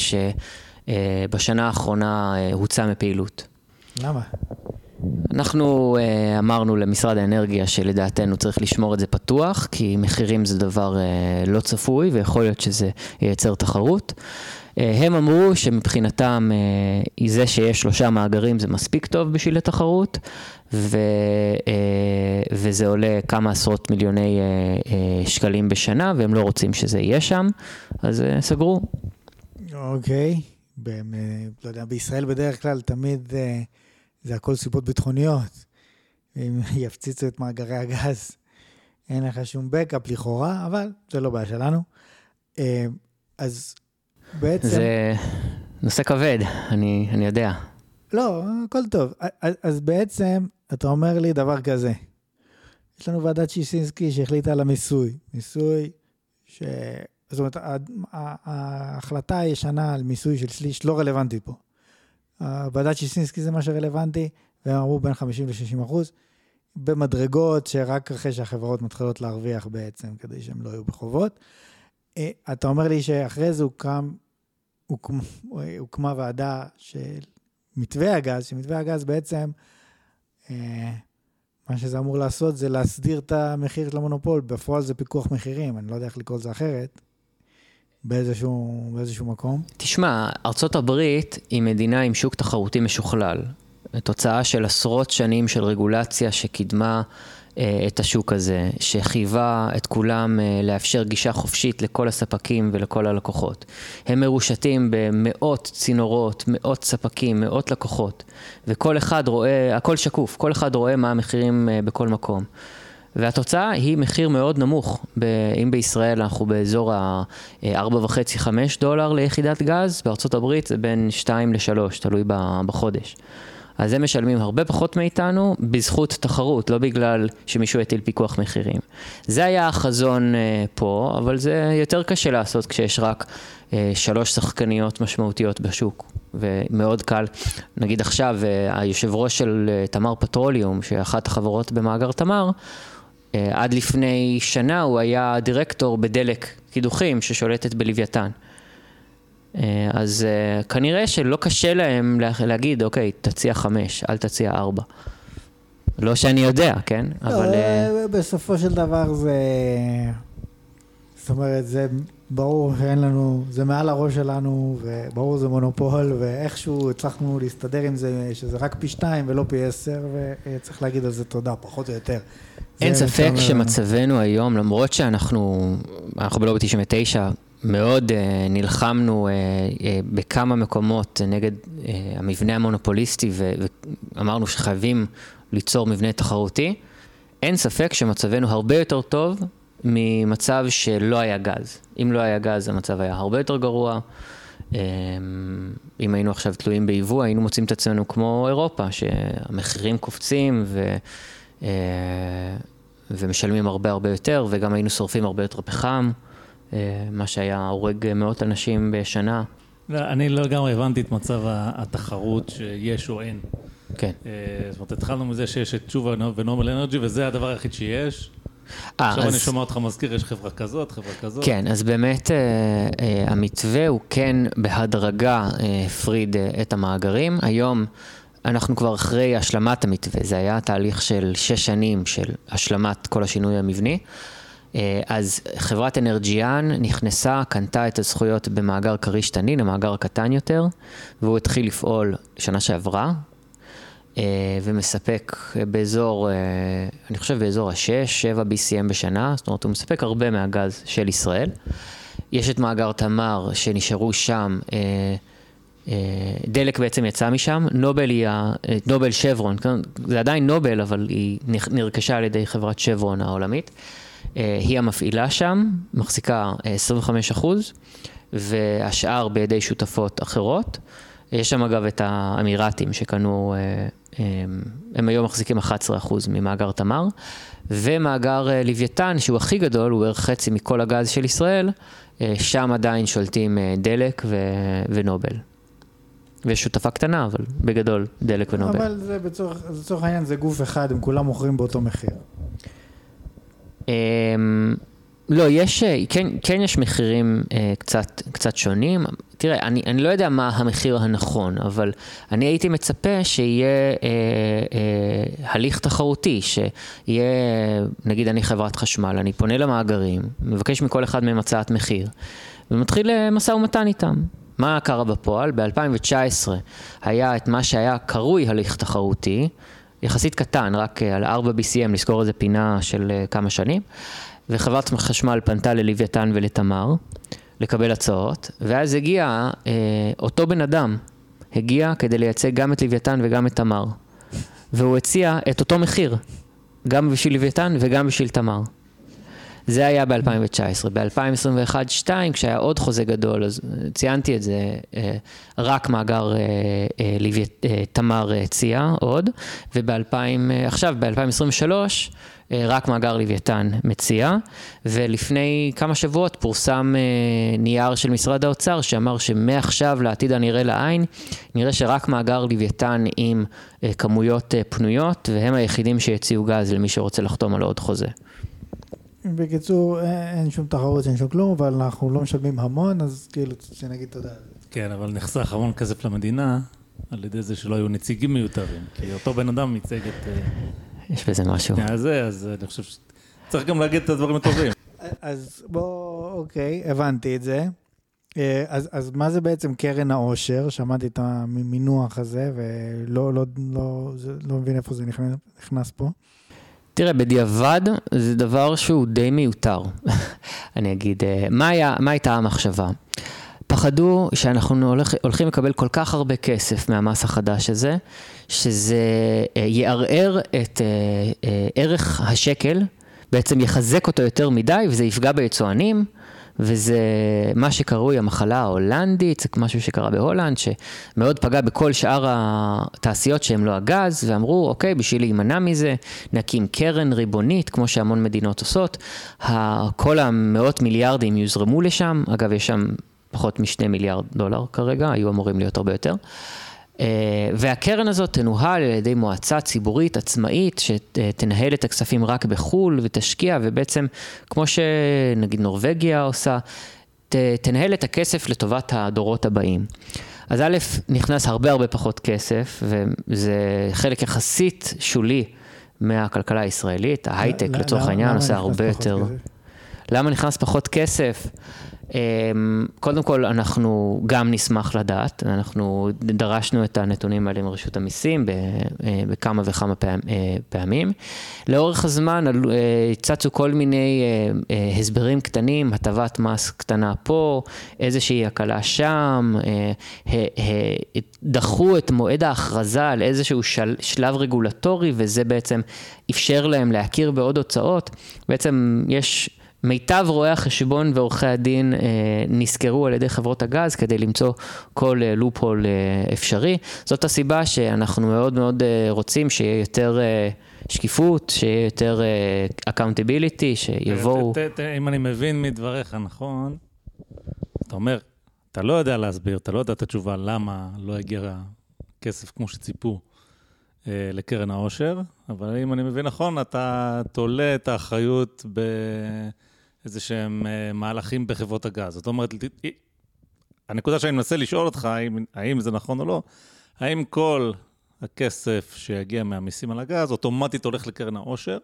שבשנה האחרונה אה, הוצא מפעילות. למה? אנחנו uh, אמרנו למשרד האנרגיה שלדעתנו צריך לשמור את זה פתוח, כי מחירים זה דבר uh, לא צפוי ויכול להיות שזה ייצר תחרות. Uh, הם אמרו שמבחינתם uh, זה שיש שלושה מאגרים זה מספיק טוב בשביל התחרות, ו, אה, וזה עולה כמה עשרות מיליוני אה, אה, שקלים בשנה, והם לא רוצים שזה יהיה שם, אז סגרו. אוקיי, okay. לא יודע, בישראל בדרך כלל תמיד זה הכל סיבות ביטחוניות. אם יפציצו את מאגרי הגז, אין לך שום בקאפ לכאורה, אבל זה לא בעיה שלנו. אז בעצם... זה נושא כבד, אני, אני יודע. לא, הכל טוב. אז בעצם אתה אומר לי דבר כזה, יש לנו ועדת שישינסקי שהחליטה על המיסוי, מיסוי ש... זאת אומרת, ההחלטה הישנה על מיסוי של שליש לא רלוונטית פה. ועדת שישינסקי זה מה שרלוונטי, והם אמרו בין 50 ל-60 אחוז, במדרגות שרק אחרי שהחברות מתחילות להרוויח בעצם, כדי שהם לא יהיו בחובות. אה, אתה אומר לי שאחרי זה הוקם, הוקמה, הוקמה ועדה של מתווה הגז, שמתווה הגז בעצם, אה, מה שזה אמור לעשות זה להסדיר את המחיר של המונופול, בפועל זה פיקוח מחירים, אני לא יודע איך לקרוא לזה אחרת. באיזשהו, באיזשהו מקום? תשמע, ארצות היא מדינה עם שוק תחרותי משוכלל. תוצאה של עשרות שנים של רגולציה שקידמה אה, את השוק הזה, שחייבה את כולם אה, לאפשר גישה חופשית לכל הספקים ולכל הלקוחות. הם מרושתים במאות צינורות, מאות ספקים, מאות לקוחות, וכל אחד רואה, הכל שקוף, כל אחד רואה מה המחירים אה, בכל מקום. והתוצאה היא מחיר מאוד נמוך. אם בישראל אנחנו באזור ה-4.5-5 דולר ליחידת גז, בארצות הברית זה בין 2 ל-3, תלוי בחודש. אז הם משלמים הרבה פחות מאיתנו בזכות תחרות, לא בגלל שמישהו הטיל פיקוח מחירים. זה היה החזון אה, פה, אבל זה יותר קשה לעשות כשיש רק אה, שלוש שחקניות משמעותיות בשוק. ומאוד קל, נגיד עכשיו, אה, היושב ראש של תמר פטרוליום, שאחת החברות במאגר תמר, עד לפני שנה הוא היה דירקטור בדלק קידוחים ששולטת בלוויתן. אה, אז אה, כנראה שלא קשה להם להגיד, אוקיי, תציע חמש, אל תציע ארבע. לא שאני יודע, כן? לא, אבל... אה, בסופו של דבר זה... זאת אומרת, זה ברור שאין לנו, זה מעל הראש שלנו, וברור זה מונופול, ואיכשהו הצלחנו להסתדר עם זה, שזה רק פי שתיים ולא פי עשר, וצריך להגיד על זה תודה, פחות או יותר. אין ספק שמצבנו היום, למרות שאנחנו, אנחנו בלובי 99, מאוד uh, נלחמנו uh, uh, בכמה מקומות נגד המבנה המונופוליסטי ואמרנו שחייבים ליצור מבנה תחרותי. אין ספק שמצבנו הרבה יותר טוב ממצב שלא היה גז. אם לא היה גז המצב היה הרבה יותר גרוע. אם היינו עכשיו תלויים ביבוא, היינו מוצאים את עצמנו כמו אירופה, שהמחירים קופצים ו, ומשלמים הרבה הרבה יותר, וגם היינו שורפים הרבה יותר פחם. אה, מה שהיה הורג מאות אנשים בשנה. לא, אני לא לגמרי הבנתי את מצב התחרות שיש או אין. כן. אה, זאת אומרת, התחלנו מזה שיש את תשובה ונורמל אנרג'י, וזה הדבר היחיד שיש. אה, עכשיו אז... אני שומע אותך מזכיר, יש חברה כזאת, חברה כזאת. כן, אז באמת אה, אה, המתווה הוא כן בהדרגה הפריד אה, את המאגרים. היום אנחנו כבר אחרי השלמת המתווה, זה היה תהליך של שש שנים של השלמת כל השינוי המבני. אה, אז חברת אנרג'יאן נכנסה, קנתה את הזכויות במאגר כריש תנין, המאגר הקטן יותר, והוא התחיל לפעול שנה שעברה, אה, ומספק באזור, אה, אני חושב באזור ה-6-7 BCM בשנה, זאת אומרת הוא מספק הרבה מהגז של ישראל. יש את מאגר תמר שנשארו שם, דלק בעצם יצא משם, נובל היא, נובל שברון, כן, זה עדיין נובל, אבל היא נרכשה על ידי חברת שברון העולמית. אה, היא המפעילה שם, מחזיקה 25 אה, אחוז, והשאר בידי שותפות אחרות. יש שם אגב את האמירתים שקנו, אה, הם היום מחזיקים 11 אחוז ממאגר תמר, ומאגר לוויתן, שהוא הכי גדול, הוא בערך חצי מכל הגז של ישראל, שם עדיין שולטים דלק ונובל. ויש שותפה קטנה, אבל בגדול דלק ונובל. אבל זה לצורך העניין זה גוף אחד, הם כולם מוכרים באותו מחיר. אמ, לא, יש, אה, כן, כן יש מחירים אה, קצת, קצת שונים. תראה, אני, אני לא יודע מה המחיר הנכון, אבל אני הייתי מצפה שיהיה אה, אה, הליך תחרותי, שיהיה, נגיד אני חברת חשמל, אני פונה למאגרים, מבקש מכל אחד מהם הצעת מחיר, ומתחיל אה, משא ומתן איתם. מה קרה בפועל? ב-2019 היה את מה שהיה קרוי הליך תחרותי, יחסית קטן, רק אה, על 4 BCM, לזכור איזה פינה של אה, כמה שנים. וחברת חשמל פנתה ללוויתן ולתמר לקבל הצעות, ואז הגיע אה, אותו בן אדם, הגיע כדי לייצג גם את לוויתן וגם את תמר. והוא הציע את אותו מחיר, גם בשביל לוויתן וגם בשביל תמר. זה היה ב-2019. ב-2021-2022, כשהיה עוד חוזה גדול, אז ציינתי את זה, רק מאגר תמר הציע עוד, ועכשיו, ב-2023, רק מאגר לוויתן מציע, ולפני כמה שבועות פורסם נייר של משרד האוצר שאמר שמעכשיו לעתיד הנראה לעין, נראה שרק מאגר לוויתן עם כמויות פנויות, והם היחידים שיציעו גז למי שרוצה לחתום על עוד חוזה. בקיצור, אין שום תחרות, אין שום כלום, אבל אנחנו לא משלמים המון, אז כאילו, שנגיד תודה. כן, אבל נחסך המון כסף למדינה, על ידי זה שלא היו נציגים מיותרים, כי אותו בן אדם ייצג את... יש בזה משהו. אז אני חושב שצריך גם להגיד את הדברים הטובים. אז בוא, אוקיי, הבנתי את זה. אז, אז מה זה בעצם קרן העושר? שמעתי את המינוח הזה, ולא לא, לא, לא מבין איפה זה נכנס, נכנס פה. תראה, בדיעבד זה דבר שהוא די מיותר. אני אגיד, מה, היה, מה הייתה המחשבה? פחדו שאנחנו הולך, הולכים לקבל כל כך הרבה כסף מהמס החדש הזה, שזה יערער את ערך השקל, בעצם יחזק אותו יותר מדי, וזה יפגע ביצואנים. וזה מה שקרוי המחלה ההולנדית, זה משהו שקרה בהולנד, שמאוד פגע בכל שאר התעשיות שהן לא הגז, ואמרו, אוקיי, בשביל להימנע מזה, נקים קרן ריבונית, כמו שהמון מדינות עושות. כל המאות מיליארדים יוזרמו לשם, אגב, יש שם פחות משני מיליארד דולר כרגע, היו אמורים להיות הרבה יותר. והקרן הזאת תנוהל על ידי מועצה ציבורית עצמאית שתנהל את הכספים רק בחו"ל ותשקיע ובעצם כמו שנגיד נורבגיה עושה, תנהל את הכסף לטובת הדורות הבאים. אז א', נכנס הרבה הרבה פחות כסף וזה חלק יחסית שולי מהכלכלה הישראלית, ההייטק לצורך העניין עושה הרבה יותר. למה נכנס פחות כסף? קודם כל, אנחנו גם נשמח לדעת, אנחנו דרשנו את הנתונים האלה מרשות המיסים בכמה וכמה פעמים. לאורך הזמן צצו כל מיני הסברים קטנים, הטבת מס קטנה פה, איזושהי הקלה שם, דחו את מועד ההכרזה על איזשהו שלב רגולטורי, וזה בעצם אפשר להם להכיר בעוד הוצאות. בעצם יש... מיטב רואי החשבון ועורכי הדין אה, נשכרו על ידי חברות הגז כדי למצוא כל אה, loophole אה, אפשרי. זאת הסיבה שאנחנו מאוד מאוד אה, רוצים שיהיה יותר אה, שקיפות, שיהיה יותר accountability, אה, שיבואו... ת, ת, ת, אם אני מבין מדבריך נכון, אתה אומר, אתה לא יודע להסביר, אתה לא יודע את התשובה למה לא הגיע כסף כמו שציפו. אה, לקרן העושר, אבל אם אני מבין נכון, אתה תולה את האחריות ב... איזה שהם אה, מהלכים בחברות הגז. זאת אומרת, הנקודה שאני מנסה לשאול אותך, האם, האם זה נכון או לא, האם כל הכסף שיגיע מהמיסים על הגז אוטומטית הולך לקרן העושר,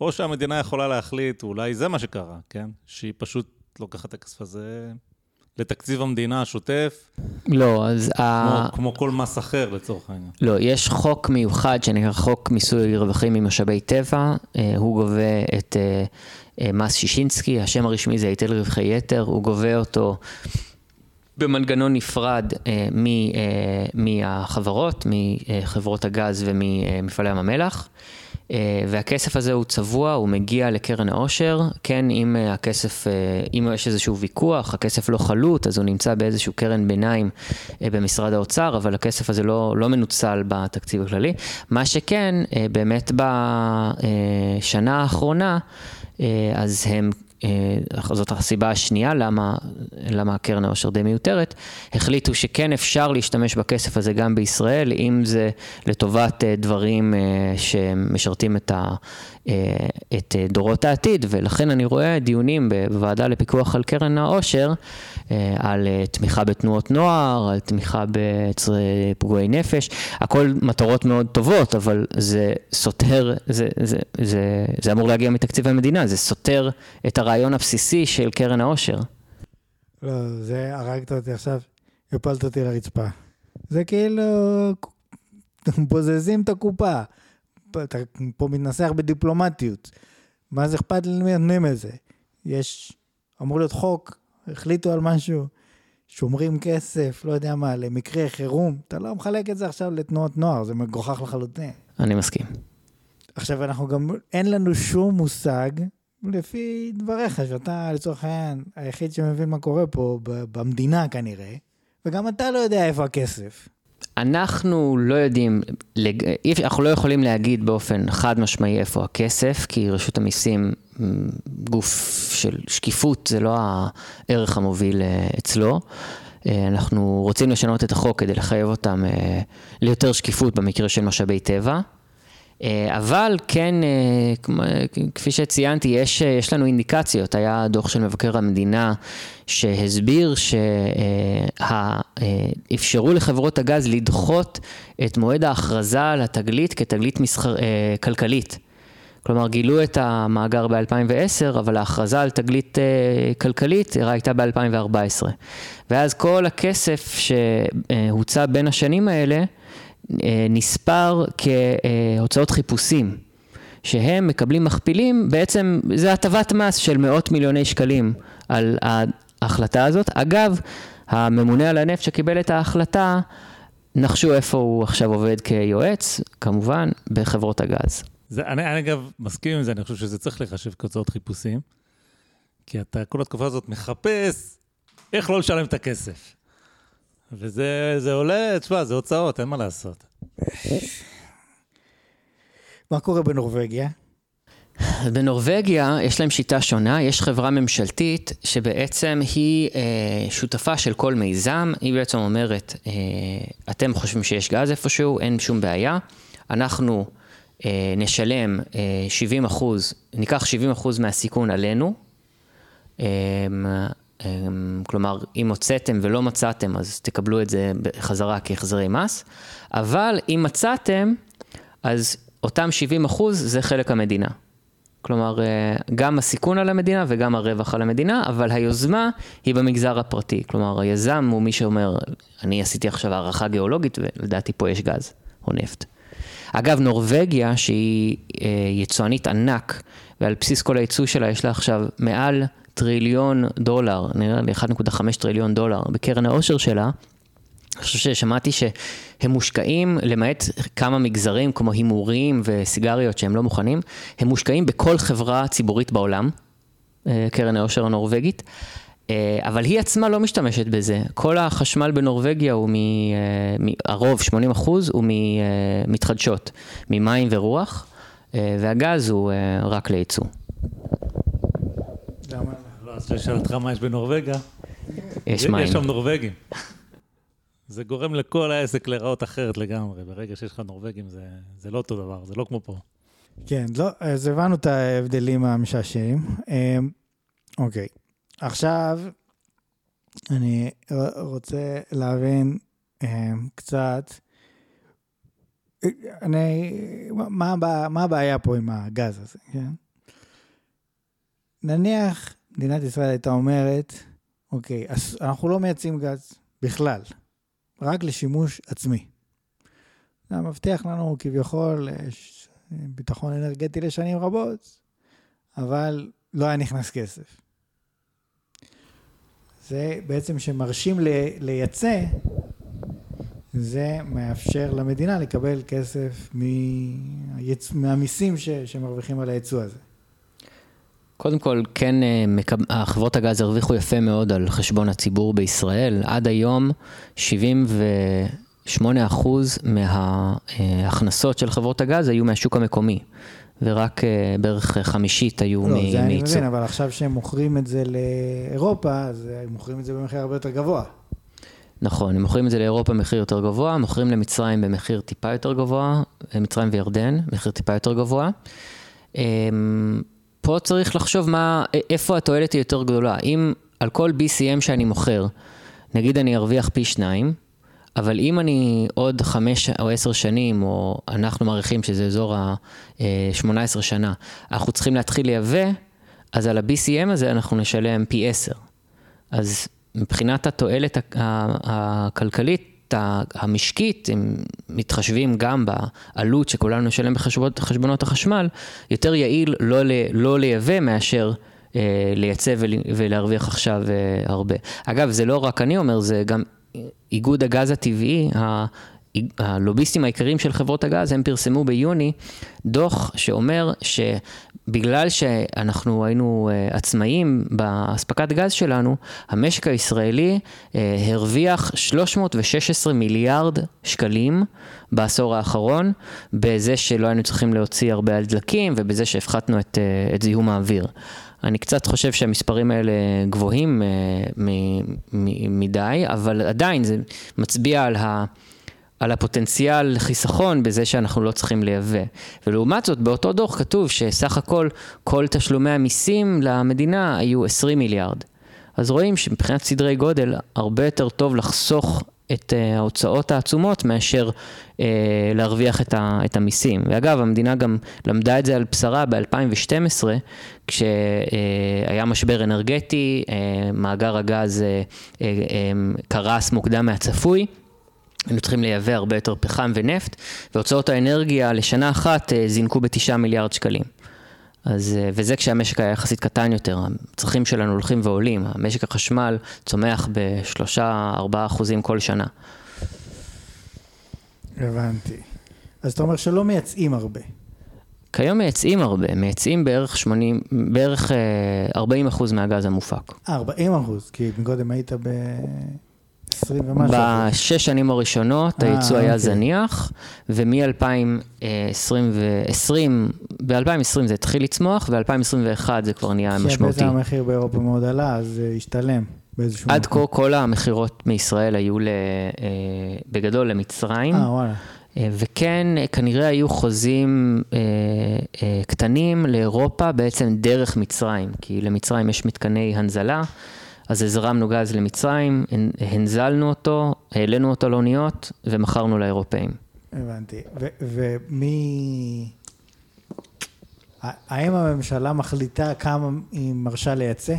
או שהמדינה יכולה להחליט, אולי זה מה שקרה, כן? שהיא פשוט לוקחת את הכסף הזה לתקציב המדינה השוטף? לא, אז... כמו, ה... כמו כל מס אחר לצורך העניין. לא, יש חוק מיוחד שנקרא חוק מיסוי רווחים ממשאבי טבע, אה, הוא גובה את אה, מס שישינסקי, השם הרשמי זה היטל רווחי יתר, הוא גובה אותו במנגנון נפרד מהחברות, מחברות הגז וממפעלי ים המלח. אה, והכסף הזה הוא צבוע, הוא מגיע לקרן העושר, כן, אם אה, הכסף, אה, אם יש איזשהו ויכוח, הכסף לא חלוט, אז הוא נמצא באיזשהו קרן ביניים במשרד האוצר, אבל הכסף הזה לא, לא מנוצל בתקציב הכללי. מה שכן, באמת בשנה האחרונה, אז הם אה, זאת הסיבה השנייה למה, למה הקרן העושר די מיותרת, החליטו שכן אפשר להשתמש בכסף הזה גם בישראל, אם זה לטובת אה, דברים אה, שמשרתים את, ה, את דורות העתיד, ולכן אני רואה דיונים בוועדה לפיקוח על קרן העושר, על תמיכה בתנועות נוער, על תמיכה בפגועי נפש, הכל מטרות מאוד טובות, אבל זה סותר, זה, זה, זה, זה אמור להגיע מתקציב המדינה, זה סותר את הרעיון הבסיסי של קרן העושר. לא, זה הרגת אותי עכשיו, הפלת אותי לרצפה. זה כאילו, בוזזים את הקופה. אתה פה מתנסח בדיפלומטיות. מה זה אכפת לי מזה? יש, אמור להיות חוק, החליטו על משהו, שומרים כסף, לא יודע מה, למקרה חירום. אתה לא מחלק את זה עכשיו לתנועות נוער, זה מגוחך לחלוטין. אני מסכים. עכשיו, אנחנו גם, אין לנו שום מושג לפי דבריך, שאתה לצורך העניין היחיד שמבין מה קורה פה במדינה כנראה, וגם אתה לא יודע איפה הכסף. אנחנו לא יודעים, אנחנו לא יכולים להגיד באופן חד משמעי איפה הכסף, כי רשות המיסים, גוף של שקיפות, זה לא הערך המוביל אה, אצלו. אה, אנחנו רוצים לשנות את החוק כדי לחייב אותם אה, ליותר שקיפות במקרה של משאבי טבע. אה, אבל כן, כפי שציינתי, יש, יש לנו אינדיקציות. היה דוח של מבקר המדינה שהסביר שאפשרו לחברות הגז לדחות את מועד ההכרזה על התגלית כתגלית מסחר, כלכלית. כלומר, גילו את המאגר ב-2010, אבל ההכרזה על תגלית uh, כלכלית הייתה ב-2014. ואז כל הכסף שהוצא בין השנים האלה נספר כהוצאות חיפושים. שהם מקבלים מכפילים, בעצם זה הטבת מס של מאות מיליוני שקלים על ההחלטה הזאת. אגב, הממונה על הנפט שקיבל את ההחלטה, נחשו איפה הוא עכשיו עובד כיועץ, כמובן, בחברות הגז. זה, אני, אני אגב מסכים עם זה, אני חושב שזה צריך לחשב כהוצאות חיפושים, כי אתה כל התקופה הזאת מחפש איך לא לשלם את הכסף. וזה עולה, תשמע, זה הוצאות, אין מה לעשות. מה קורה בנורבגיה? בנורבגיה יש להם שיטה שונה, יש חברה ממשלתית שבעצם היא אה, שותפה של כל מיזם, היא בעצם אומרת, אה, אתם חושבים שיש גז איפשהו, אין שום בעיה, אנחנו אה, נשלם 70 אה, אחוז, ניקח 70 אחוז מהסיכון עלינו. אה, כלומר, אם הוצאתם ולא מצאתם, אז תקבלו את זה בחזרה כהחזרי מס. אבל אם מצאתם, אז אותם 70 אחוז זה חלק המדינה. כלומר, גם הסיכון על המדינה וגם הרווח על המדינה, אבל היוזמה היא במגזר הפרטי. כלומר, היזם הוא מי שאומר, אני עשיתי עכשיו הערכה גיאולוגית ולדעתי פה יש גז או נפט. אגב, נורבגיה, שהיא אה, יצואנית ענק, ועל בסיס כל הייצוא שלה יש לה עכשיו מעל טריליון דולר, נראה לי 1.5 טריליון דולר בקרן העושר שלה, אני חושב ששמעתי שהם מושקעים, למעט כמה מגזרים כמו הימורים וסיגריות שהם לא מוכנים, הם מושקעים בכל חברה ציבורית בעולם, אה, קרן העושר הנורבגית. אה, אבל היא עצמה לא משתמשת בזה. כל החשמל בנורבגיה הוא, מ, אה, הרוב, 80 אחוז, הוא מתחדשות, ממים ורוח, והגז הוא רק לייצוא. למה? אז שואל אותך מה יש בנורבגיה. יש מים. יש שם נורבגים. זה גורם לכל העסק להיראות אחרת לגמרי. ברגע שיש לך נורבגים זה, זה לא אותו דבר, זה לא כמו פה. כן, לא, אז הבנו את ההבדלים המשעשעים. אוקיי. עכשיו, אני רוצה להבין אה, קצת, אני, מה, מה הבעיה פה עם הגז הזה, כן? נניח מדינת ישראל הייתה אומרת, אוקיי, אז אנחנו לא מייצאים גז בכלל, רק לשימוש עצמי. זה מבטיח לנו כביכול אה, ביטחון אנרגטי לשנים רבות, אבל לא היה נכנס כסף. זה בעצם שמרשים לייצא, זה מאפשר למדינה לקבל כסף מהמיסים שמרוויחים על הייצוא הזה. קודם כל, כן, אה, חברות הגז הרוויחו יפה מאוד על חשבון הציבור בישראל. עד היום 78% מההכנסות של חברות הגז היו מהשוק המקומי. ורק uh, בערך חמישית היו לא, מייצוא. לא, זה אני מבין, אבל עכשיו שהם מוכרים את זה לאירופה, אז הם מוכרים את זה במחיר הרבה יותר גבוה. נכון, הם מוכרים את זה לאירופה במחיר יותר גבוה, מוכרים למצרים במחיר טיפה יותר גבוה, מצרים וירדן, מחיר טיפה יותר גבוה. פה צריך לחשוב מה, איפה התועלת היא יותר גדולה. אם על כל BCM שאני מוכר, נגיד אני ארוויח פי שניים, אבל אם אני עוד חמש או עשר שנים, או אנחנו מעריכים שזה אזור ה-18 שנה, אנחנו צריכים להתחיל לייבא, אז על ה-BCM הזה אנחנו נשלם פי עשר. אז מבחינת התועלת הכלכלית, המשקית, אם מתחשבים גם בעלות שכולנו נשלם בחשבונות החשמל, יותר יעיל לא, לא לייבא מאשר אה, לייצא ולהרוויח עכשיו אה, הרבה. אגב, זה לא רק אני אומר, זה גם איגוד הגז הטבעי, הלוביסטים העיקריים של חברות הגז, הם פרסמו ביוני דוח שאומר שבגלל שאנחנו היינו אה, עצמאים באספקת גז שלנו, המשק הישראלי אה, הרוויח 316 מיליארד שקלים בעשור האחרון, בזה שלא היינו צריכים להוציא הרבה על דלקים ובזה שהפחתנו את, אה, את זיהום האוויר. אני קצת חושב שהמספרים האלה גבוהים מדי, אבל עדיין זה מצביע על ה... על הפוטנציאל חיסכון בזה שאנחנו לא צריכים לייבא. ולעומת זאת, באותו דוח כתוב שסך הכל, כל תשלומי המיסים למדינה היו 20 מיליארד. אז רואים שמבחינת סדרי גודל, הרבה יותר טוב לחסוך את uh, ההוצאות העצומות מאשר uh, להרוויח את, ה, את המיסים. ואגב, המדינה גם למדה את זה על בשרה ב-2012, כשהיה uh, משבר אנרגטי, uh, מאגר הגז uh, uh, um, קרס מוקדם מהצפוי. היינו צריכים לייבא הרבה יותר פחם ונפט, והוצאות האנרגיה לשנה אחת אה, זינקו בתשעה מיליארד שקלים. אז, אה, וזה כשהמשק היה יחסית קטן יותר, הצרכים שלנו הולכים ועולים, המשק החשמל צומח בשלושה, ארבעה אחוזים כל שנה. הבנתי. אז אתה אומר שלא מייצאים הרבה. כיום מייצאים הרבה, מייצאים בערך 80, בערך 40 אה, אחוז מהגז המופק. 40 אחוז, כי קודם היית ב... 20 ומשהו. בשש שנים הראשונות אה, הייצוא היה אוקיי. זניח, ומ-2020, ב-2020 זה התחיל לצמוח, ו-2021 זה כבר נהיה משמעותי. כי בעצם המחיר באירופה מאוד עלה, אז זה השתלם באיזשהו עד כה כל המכירות מישראל היו ל, אה, בגדול למצרים. אה, וואלה. אה, וכן, כנראה היו חוזים אה, אה, קטנים לאירופה בעצם דרך מצרים, כי למצרים יש מתקני הנזלה. אז הזרמנו גז למצרים, הנזלנו אותו, העלינו אותו לאוניות ומכרנו לאירופאים. הבנתי. ומי... האם הממשלה מחליטה כמה היא מרשה לייצא?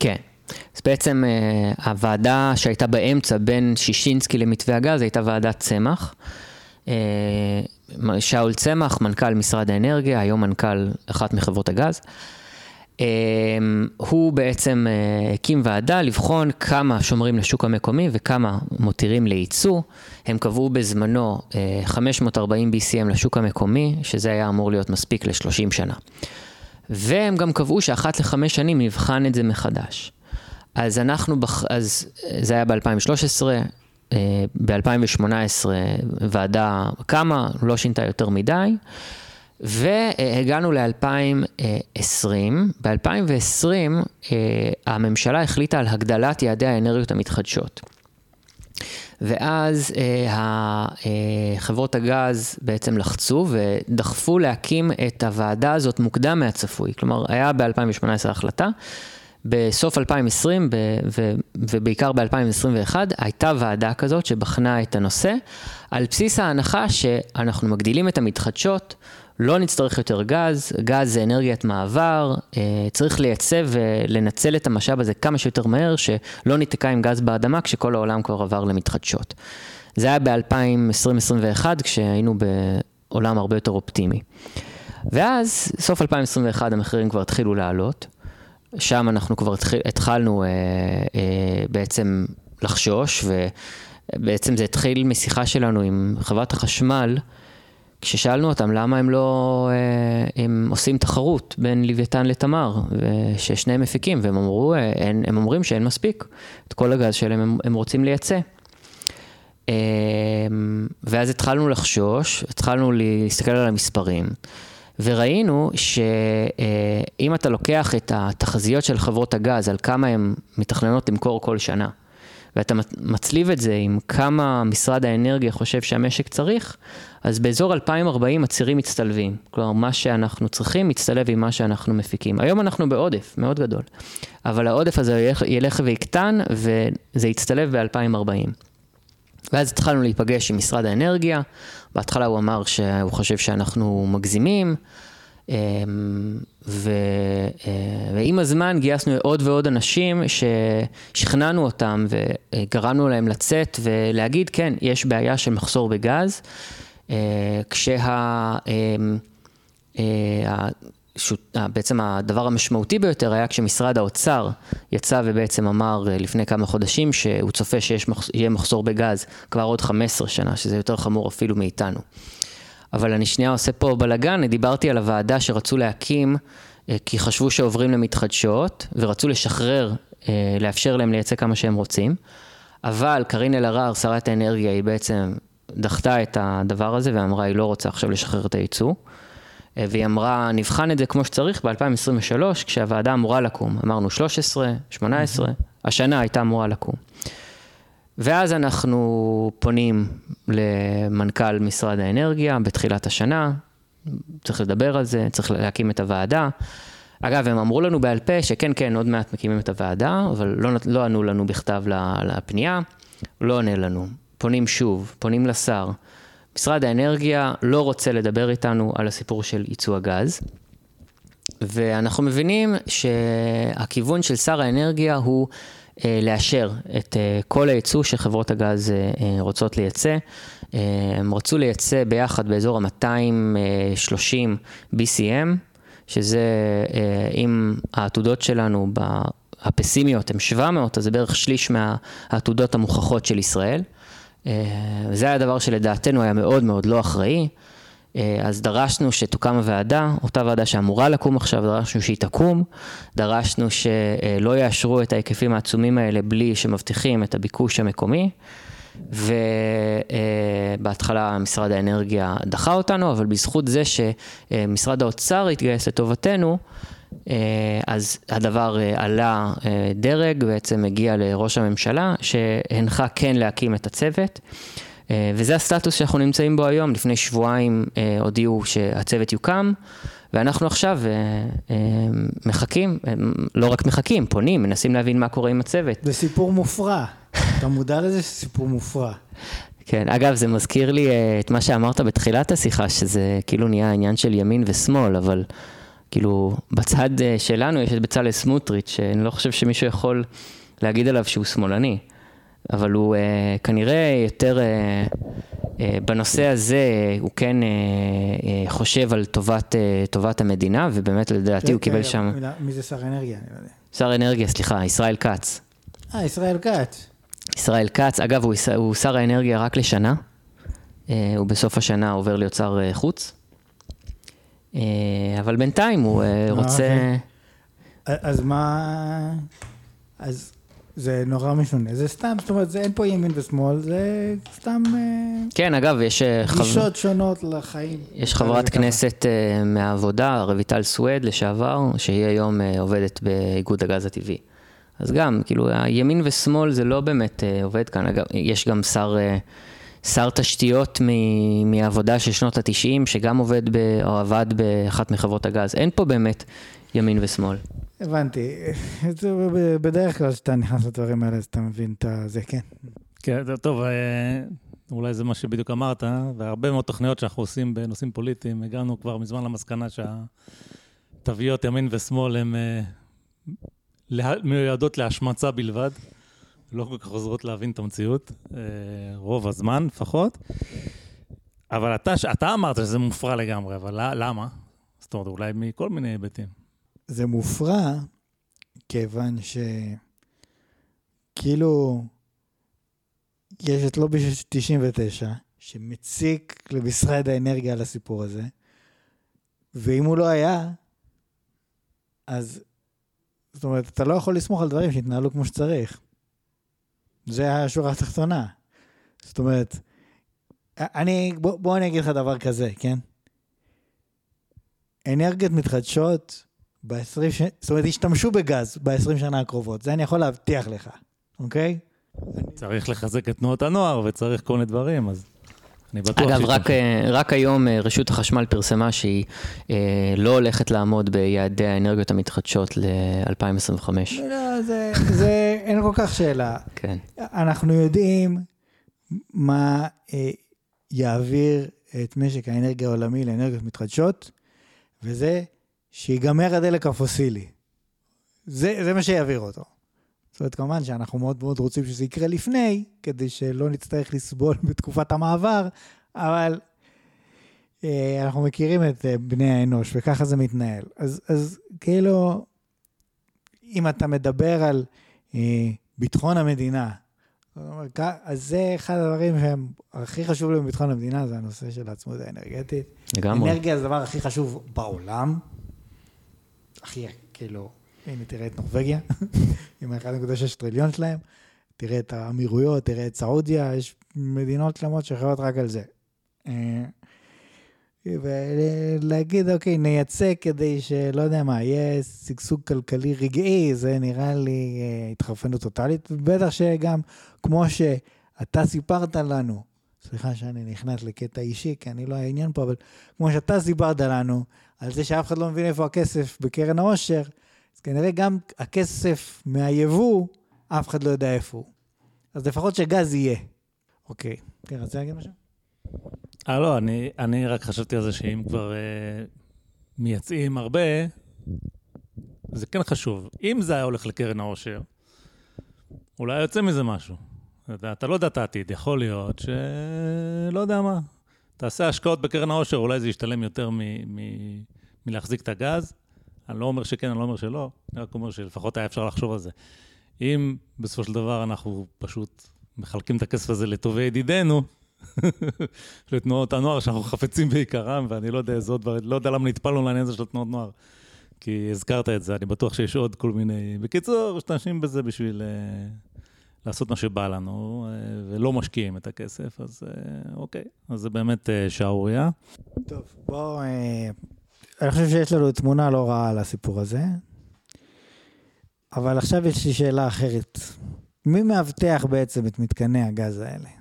כן. אז בעצם uh, הוועדה שהייתה באמצע בין שישינסקי למתווה הגז הייתה ועדת צמח. Uh, שאול צמח, מנכ"ל משרד האנרגיה, היום מנכ"ל אחת מחברות הגז. אמ, הוא בעצם אה, הקים ועדה לבחון כמה שומרים לשוק המקומי וכמה מותירים לייצוא. הם קבעו בזמנו 540 אה, BCM לשוק המקומי, שזה היה אמור להיות מספיק ל-30 שנה. והם גם קבעו שאחת לחמש שנים נבחן את זה מחדש. אז אנחנו, בח... אז זה היה ב-2013, ב-2018 ועדה קמה, לא שינתה יותר מדי. והגענו ל-2020. ב-2020 אה, הממשלה החליטה על הגדלת יעדי האנרגיות המתחדשות. ואז אה, אה, חברות הגז בעצם לחצו ודחפו להקים את הוועדה הזאת מוקדם מהצפוי. כלומר, היה ב-2018 החלטה, בסוף 2020 ב- ו- ובעיקר ב-2021 הייתה ועדה כזאת שבחנה את הנושא על בסיס ההנחה שאנחנו מגדילים את המתחדשות, לא נצטרך יותר גז, גז זה אנרגיית מעבר, אה, צריך לייצב ולנצל את המשאב הזה כמה שיותר מהר, שלא ניתקע עם גז באדמה כשכל העולם כבר עבר למתחדשות. זה היה ב-2020-2021 כשהיינו בעולם הרבה יותר אופטימי. ואז, סוף 2021 המחירים כבר התחילו לעלות. שם אנחנו כבר התחלנו אה, אה, בעצם לחשוש, ובעצם זה התחיל משיחה שלנו עם חברת החשמל, כששאלנו אותם למה הם לא, אה, הם עושים תחרות בין לוויתן לתמר, ששניהם מפיקים, והם אמרו, אה, הם, הם אומרים שאין מספיק, את כל הגז שלהם הם, הם רוצים לייצא. אה, ואז התחלנו לחשוש, התחלנו להסתכל על המספרים. וראינו שאם אתה לוקח את התחזיות של חברות הגז על כמה הן מתכננות למכור כל שנה, ואתה מצליב את זה עם כמה משרד האנרגיה חושב שהמשק צריך, אז באזור 2040 הצירים מצטלבים. כלומר, מה שאנחנו צריכים מצטלב עם מה שאנחנו מפיקים. היום אנחנו בעודף מאוד גדול, אבל העודף הזה ילך, ילך ויקטן וזה יצטלב ב-2040. ואז התחלנו להיפגש עם משרד האנרגיה, בהתחלה הוא אמר שהוא חושב שאנחנו מגזימים, אמ, ו, אה, ועם הזמן גייסנו עוד ועוד אנשים ששכנענו אותם וגרמנו להם לצאת ולהגיד, כן, יש בעיה של מחסור בגז, כשה... אמ, אה, שוט, בעצם הדבר המשמעותי ביותר היה כשמשרד האוצר יצא ובעצם אמר לפני כמה חודשים שהוא צופה שיהיה מחסור בגז כבר עוד 15 שנה, שזה יותר חמור אפילו מאיתנו. אבל אני שנייה עושה פה בלאגן, דיברתי על הוועדה שרצו להקים, כי חשבו שעוברים למתחדשות, ורצו לשחרר, לאפשר להם לייצא כמה שהם רוצים. אבל קארין אלהרר, שרת האנרגיה, היא בעצם דחתה את הדבר הזה ואמרה, היא לא רוצה עכשיו לשחרר את הייצוא. והיא אמרה, נבחן את זה כמו שצריך ב-2023, כשהוועדה אמורה לקום. אמרנו 13, 18, השנה הייתה אמורה לקום. ואז אנחנו פונים למנכ"ל משרד האנרגיה בתחילת השנה, צריך לדבר על זה, צריך להקים את הוועדה. אגב, הם אמרו לנו בעל פה שכן, כן, עוד מעט מקימים את הוועדה, אבל לא, לא ענו לנו בכתב לפנייה, לא עונה לנו. פונים שוב, פונים לשר. משרד האנרגיה לא רוצה לדבר איתנו על הסיפור של ייצוא הגז, ואנחנו מבינים שהכיוון של שר האנרגיה הוא אה, לאשר את אה, כל הייצוא שחברות הגז אה, רוצות לייצא. הם רצו לייצא ביחד באזור ה-230 BCM, שזה, אם העתודות שלנו הפסימיות הן 700, אז זה בערך שליש מהעתודות המוכחות של ישראל. זה היה דבר שלדעתנו היה מאוד מאוד לא אחראי. אז דרשנו שתוקם הוועדה, אותה ועדה שאמורה לקום עכשיו, דרשנו שהיא תקום, דרשנו שלא יאשרו את ההיקפים העצומים האלה בלי שמבטיחים את הביקוש המקומי, ובהתחלה משרד האנרגיה דחה אותנו, אבל בזכות זה שמשרד האוצר התגייס לטובתנו, אז הדבר עלה דרג, בעצם הגיע לראש הממשלה, שהנחה כן להקים את הצוות. וזה הסטטוס שאנחנו נמצאים בו היום, לפני שבועיים הודיעו שהצוות יוקם, ואנחנו עכשיו מחכים, לא רק מחכים, פונים, מנסים להבין מה קורה עם הצוות. זה סיפור מופרע, אתה מודע לזה שזה סיפור מופרע. כן, אגב, זה מזכיר לי את מה שאמרת בתחילת השיחה, שזה כאילו נהיה עניין של ימין ושמאל, אבל כאילו, בצד שלנו יש את בצלאל סמוטריץ', שאני לא חושב שמישהו יכול להגיד עליו שהוא שמאלני. אבל הוא uh, כנראה יותר, uh, uh, בנושא הזה, הוא כן uh, uh, חושב על טובת, uh, טובת המדינה, ובאמת לדעתי הוא קיבל שם... מי זה שר אנרגיה? לא. שר אנרגיה, סליחה, ישראל כץ. אה, ישראל כץ. ישראל כץ, אגב, הוא, הוא שר האנרגיה רק לשנה, הוא בסוף השנה עובר להיות שר חוץ, אבל בינתיים הוא uh, רוצה... אז מה... אז... זה נורא משונה, זה סתם, זאת אומרת, אין פה ימין ושמאל, זה סתם... כן, אגב, יש... גישות. שונות לחיים. יש חברת כנסת מהעבודה, רויטל סואד לשעבר, שהיא היום עובדת באיגוד הגז הטבעי. אז גם, כאילו, הימין ושמאל זה לא באמת עובד כאן. אגב, יש גם שר, שר תשתיות מ- מהעבודה של שנות ה-90, שגם עובד ב- או עבד באחת מחברות הגז. אין פה באמת ימין ושמאל. הבנתי. בדרך כלל כשאתה נכנס לדברים האלה, אז אתה מבין את זה, כן. כן, זה טוב, אולי זה מה שבדיוק אמרת, והרבה מאוד תוכניות שאנחנו עושים בנושאים פוליטיים, הגענו כבר מזמן למסקנה שהתוויות ימין ושמאל הן מיועדות להשמצה בלבד, לא כל כך עוזרות להבין את המציאות, רוב הזמן לפחות. אבל אתה, אתה אמרת שזה מופרע לגמרי, אבל למה? זאת אומרת, אולי מכל מיני היבטים. זה מופרע, כיוון שכאילו יש את לובי 99, שמציק למשרד האנרגיה על הסיפור הזה, ואם הוא לא היה, אז זאת אומרת, אתה לא יכול לסמוך על דברים שהתנהלו כמו שצריך. זה השורה התחתונה. זאת אומרת, אני, בוא, בוא אני אגיד לך דבר כזה, כן? אנרגיות מתחדשות ב-20 ש... זאת אומרת, ישתמשו בגז ב-20 שנה הקרובות, זה אני יכול להבטיח לך, אוקיי? צריך לחזק את תנועות הנוער וצריך כל מיני דברים, אז אני בטוח... אגב, רק, רק היום רשות החשמל פרסמה שהיא אה, לא הולכת לעמוד ביעדי האנרגיות המתחדשות ל-2025. לא, זה, זה אין כל כך שאלה. כן. אנחנו יודעים מה אה, יעביר את משק האנרגיה העולמי לאנרגיות מתחדשות, וזה שיגמר הדלק הפוסילי. זה, זה מה שיעביר אותו. זאת אומרת, כמובן שאנחנו מאוד מאוד רוצים שזה יקרה לפני, כדי שלא נצטרך לסבול בתקופת המעבר, אבל אה, אנחנו מכירים את אה, בני האנוש, וככה זה מתנהל. אז, אז כאילו, אם אתה מדבר על ביטחון המדינה, אז זה אחד הדברים שהם הכי חשוב לי בביטחון המדינה, זה הנושא של העצמאות האנרגטית. לגמרי. אנרגיה זה הדבר הכי חשוב בעולם. הכי, כאילו, הנה, תראה את נורבגיה, עם ה-1.6 טריליון שלהם, תראה את האמירויות, תראה את סעודיה, יש מדינות שלמות שחיות רק על זה. ולהגיד, אוקיי, נייצא כדי שלא יודע מה, יהיה שגשוג כלכלי רגעי, זה נראה לי אה, התחרפנות טוטאלית. בטח שגם, כמו שאתה סיפרת לנו, סליחה שאני נכנס לקטע אישי, כי אני לא העניין פה, אבל כמו שאתה סיפרת לנו, על זה שאף אחד לא מבין איפה הכסף בקרן העושר, אז כנראה גם הכסף מהיבוא, אף אחד לא יודע איפה הוא. אז לפחות שגז יהיה. אוקיי, כן, רצית להגיד משהו? אה, לא, אני, אני רק חשבתי על זה שאם כבר אה, מייצאים הרבה, זה כן חשוב. אם זה היה הולך לקרן העושר, אולי יוצא מזה משהו. אתה, אתה לא יודע את העתיד, יכול להיות ש... לא יודע מה. תעשה השקעות בקרן העושר, אולי זה ישתלם יותר מ... מ... מלהחזיק את הגז. אני לא אומר שכן, אני לא אומר שלא, אני רק אומר שלפחות היה אפשר לחשוב על זה. אם בסופו של דבר אנחנו פשוט מחלקים את הכסף הזה לטובי ידידינו, לתנועות הנוער שאנחנו חפצים בעיקרם, ואני לא יודע איזה עוד דברים, לא יודע למה נטפלנו לעניין הזה של תנועות נוער. כי הזכרת את זה, אני בטוח שיש עוד כל מיני... בקיצור, משתמשים בזה בשביל uh, לעשות מה שבא לנו, uh, ולא משקיעים את הכסף, אז uh, אוקיי, אז זה באמת uh, שערורייה. טוב, בואו... אני חושב שיש לנו תמונה לא רעה על הסיפור הזה, אבל עכשיו יש לי שאלה אחרת. מי מאבטח בעצם את מתקני הגז האלה?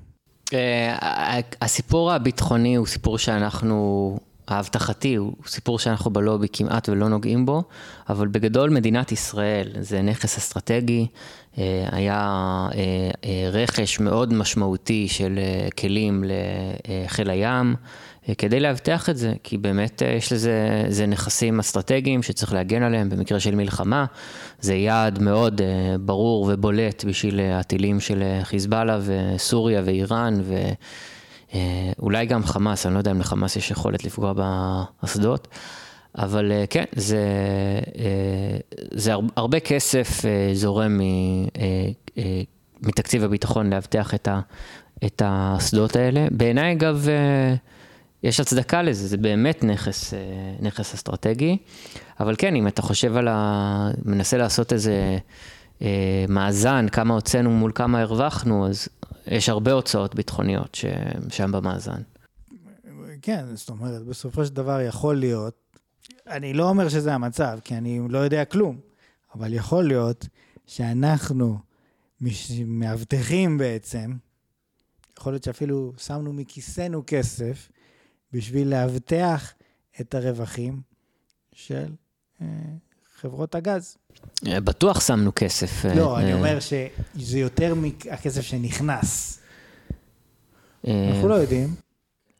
אה, הסיפור הביטחוני הוא סיפור שאנחנו, האבטחתי הוא סיפור שאנחנו בלובי כמעט ולא נוגעים בו, אבל בגדול מדינת ישראל זה נכס אסטרטגי, אה, היה אה, רכש מאוד משמעותי של כלים לחיל הים. כדי להבטיח את זה, כי באמת יש לזה, זה נכסים אסטרטגיים שצריך להגן עליהם במקרה של מלחמה. זה יעד מאוד uh, ברור ובולט בשביל uh, הטילים של חיזבאללה וסוריה ואיראן ואולי גם חמאס, אני לא יודע אם לחמאס יש יכולת לפגוע באסדות. אבל כן, זה, זה הרבה כסף זורם מתקציב הביטחון לאבטח את, האסדות האלה. בעיניי אגב, יש הצדקה לזה, זה באמת נכס, אה, נכס אסטרטגי. אבל כן, אם אתה חושב על ה... מנסה לעשות איזה אה, מאזן, כמה הוצאנו מול כמה הרווחנו, אז יש הרבה הוצאות ביטחוניות שם במאזן. כן, זאת אומרת, בסופו של דבר יכול להיות, אני לא אומר שזה המצב, כי אני לא יודע כלום, אבל יכול להיות שאנחנו מאבטחים בעצם, יכול להיות שאפילו שמנו מכיסנו כסף, בשביל לאבטח את הרווחים של אה, חברות הגז. אה, בטוח שמנו כסף. לא, אה, אני אומר שזה יותר מהכסף שנכנס. אנחנו לא יודעים,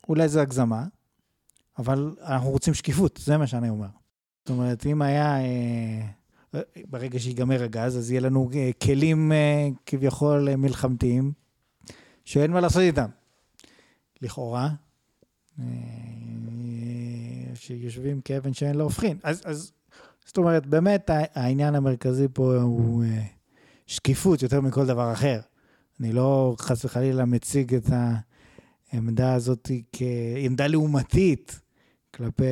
אולי זו הגזמה, אבל אנחנו רוצים שקיפות, זה מה שאני אומר. זאת אומרת, אם היה, ברגע שיגמר הגז, אז יהיה לנו כלים כביכול מלחמתיים, שאין מה לעשות איתם. לכאורה, אה, שיושבים כאבן שאין לה הופכין. אז, אז זאת אומרת, באמת העניין המרכזי פה הוא אה, שקיפות יותר מכל דבר אחר. אני לא חס וחלילה מציג את העמדה הזאת כעמדה לעומתית כלפי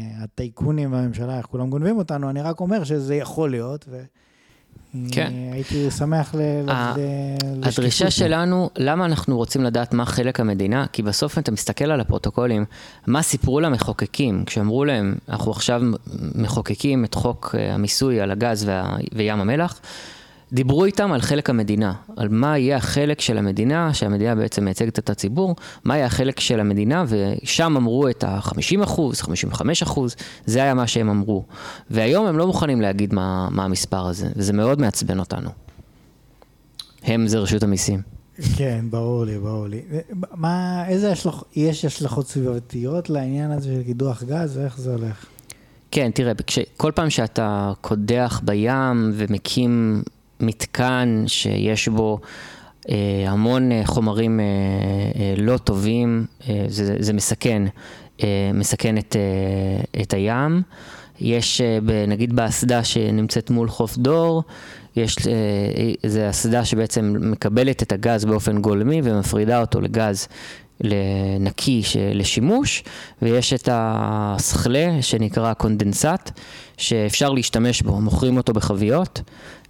אה, הטייקונים והממשלה, איך כולם גונבים אותנו, אני רק אומר שזה יכול להיות, ו... כן. הייתי שמח ל... הדרישה שלנו, למה אנחנו רוצים לדעת מה חלק המדינה? כי בסוף אתה מסתכל על הפרוטוקולים, מה סיפרו למחוקקים כשאמרו להם, אנחנו עכשיו מחוקקים את חוק אה, המיסוי על הגז וים המלח, דיברו איתם על חלק המדינה, על מה יהיה החלק של המדינה, שהמדינה בעצם מייצגת את הציבור, מה יהיה החלק של המדינה, ושם אמרו את ה-50 אחוז, 55 אחוז, זה היה מה שהם אמרו. והיום הם לא מוכנים להגיד מה, מה המספר הזה, וזה מאוד מעצבן אותנו. הם זה רשות המיסים. כן, ברור לי, ברור לי. מה, איזה השלכות, יש השלכות סביבתיות לעניין הזה של קידוח גז, ואיך זה הולך? כן, תראה, כל פעם שאתה קודח בים ומקים מתקן שיש בו אה, המון אה, חומרים אה, לא טובים, זה, זה מסכן מסכן את, את הים. יש, נגיד באסדה שנמצאת מול חוף דור, יש, זה אסדה שבעצם מקבלת את הגז באופן גולמי ומפרידה אותו לגז לנקי לשימוש, ויש את הסכלה שנקרא קונדנסט, שאפשר להשתמש בו, מוכרים אותו בחביות,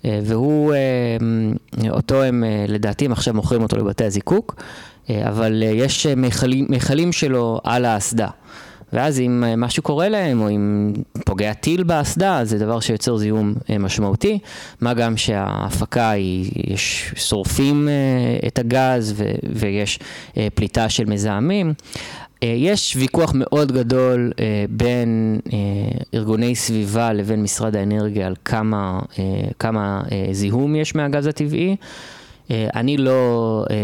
והוא, אה, אותו הם אה, לדעתי, עכשיו מוכרים אותו לבתי הזיקוק, אבל יש מיכלים, מיכלים שלו על האסדה. ואז אם אה, משהו קורה להם, או אם פוגע טיל באסדה, זה דבר שיוצר זיהום אה, משמעותי. מה גם שההפקה היא, יש, שורפים אה, את הגז ויש פליטה של מזהמים. יש ויכוח מאוד גדול בין ארגוני סביבה לבין משרד האנרגיה על כמה, כמה זיהום יש מהגז הטבעי. אה, אני לא, אה,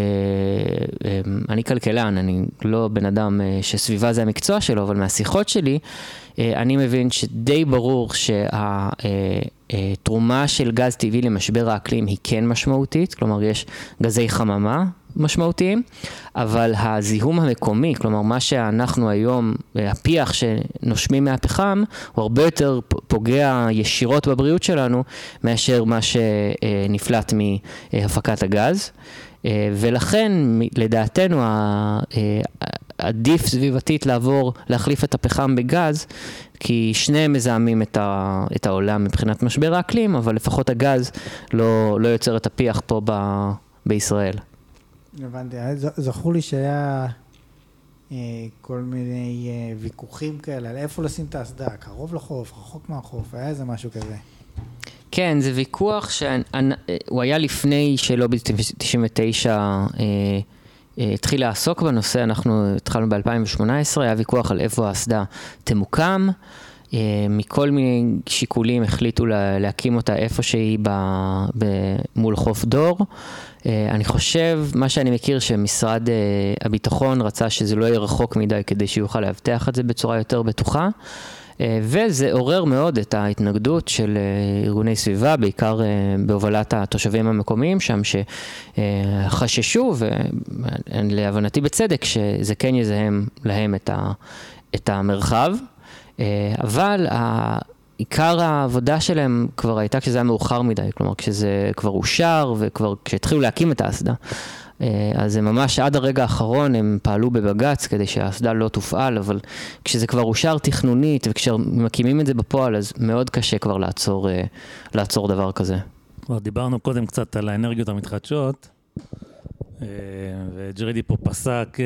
אה, אני כלכלן, אני לא בן אדם שסביבה זה המקצוע שלו, אבל מהשיחות שלי, אני מבין שדי ברור שהתרומה של גז טבעי למשבר האקלים היא כן משמעותית, כלומר יש גזי חממה משמעותיים, אבל הזיהום המקומי, כלומר מה שאנחנו היום, הפיח שנושמים מהפחם, הוא הרבה יותר פוגע ישירות בבריאות שלנו מאשר מה שנפלט מהפקת הגז. ולכן לדעתנו עדיף סביבתית לעבור, להחליף את הפחם בגז, כי שניהם מזהמים את, את העולם מבחינת משבר האקלים, אבל לפחות הגז לא, לא יוצר את הפיח פה ב, בישראל. הבנתי, זכור לי שהיה אה, כל מיני אה, ויכוחים כאלה על איפה לשים את האסדה, קרוב לחוף, רחוק מהחוף, היה איזה משהו כזה. כן, זה ויכוח שהוא היה לפני שלובי 99 אה, אה, התחיל לעסוק בנושא, אנחנו התחלנו ב-2018, היה ויכוח על איפה האסדה תמוקם. אה, מכל מיני שיקולים החליטו להקים אותה איפה שהיא מול חוף דור. אה, אני חושב, מה שאני מכיר, שמשרד אה, הביטחון רצה שזה לא יהיה רחוק מדי כדי שיוכל לאבטח את זה בצורה יותר בטוחה. וזה עורר מאוד את ההתנגדות של ארגוני סביבה, בעיקר בהובלת התושבים המקומיים שם, שחששו, ולהבנתי בצדק, שזה כן יזהם להם את המרחב. אה, אבל עיקר העבודה שלהם כבר הייתה כשזה היה מאוחר מדי, כלומר כשזה כבר אושר וכבר כשהתחילו להקים את האסדה. אה, אז הם ממש עד הרגע האחרון הם פעלו בבג"ץ כדי שהאסדה לא תופעל, אבל כשזה כבר אושר תכנונית וכשמקימים את זה בפועל, אז מאוד קשה כבר לעצור, אה, לעצור דבר כזה. כבר דיברנו קודם קצת על האנרגיות המתחדשות, וג'רידי פה פסק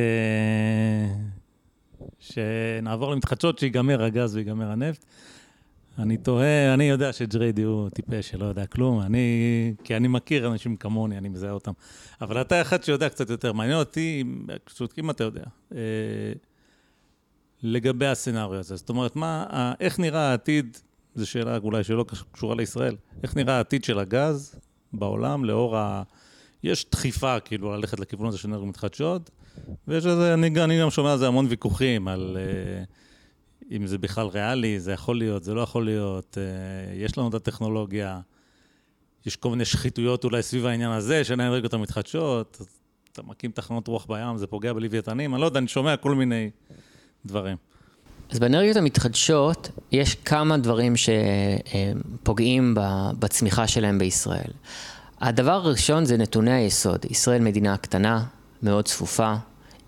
שנעבור למתחדשות, שיגמר הגז ויגמר הנפט. אני תוהה, אני יודע שג'ריידי הוא טיפש שלא יודע כלום, אני, כי אני מכיר אנשים כמוני, אני מזהה אותם. אבל אתה אחד שיודע קצת יותר. מעניין אותי, פשוט אם אתה יודע, אה, לגבי הסצנריו הזה. זאת אומרת, מה, איך נראה העתיד, זו שאלה אולי שלא קשורה לישראל, איך נראה העתיד של הגז בעולם לאור ה... יש דחיפה כאילו ללכת לכיוון הזה של אנרגיות מתחדשות, ויש לזה, אני, אני גם שומע על זה המון ויכוחים, על uh, אם זה בכלל ריאלי, זה יכול להיות, זה לא יכול להיות, uh, יש לנו את הטכנולוגיה, יש כל מיני שחיתויות אולי סביב העניין הזה של האנרגיות המתחדשות, אתה מקים תחנות רוח בים, זה פוגע בלוויתנים, אני לא יודע, אני שומע כל מיני דברים. אז באנרגיות המתחדשות יש כמה דברים שפוגעים בצמיחה שלהם בישראל. הדבר הראשון זה נתוני היסוד. ישראל מדינה קטנה, מאוד צפופה,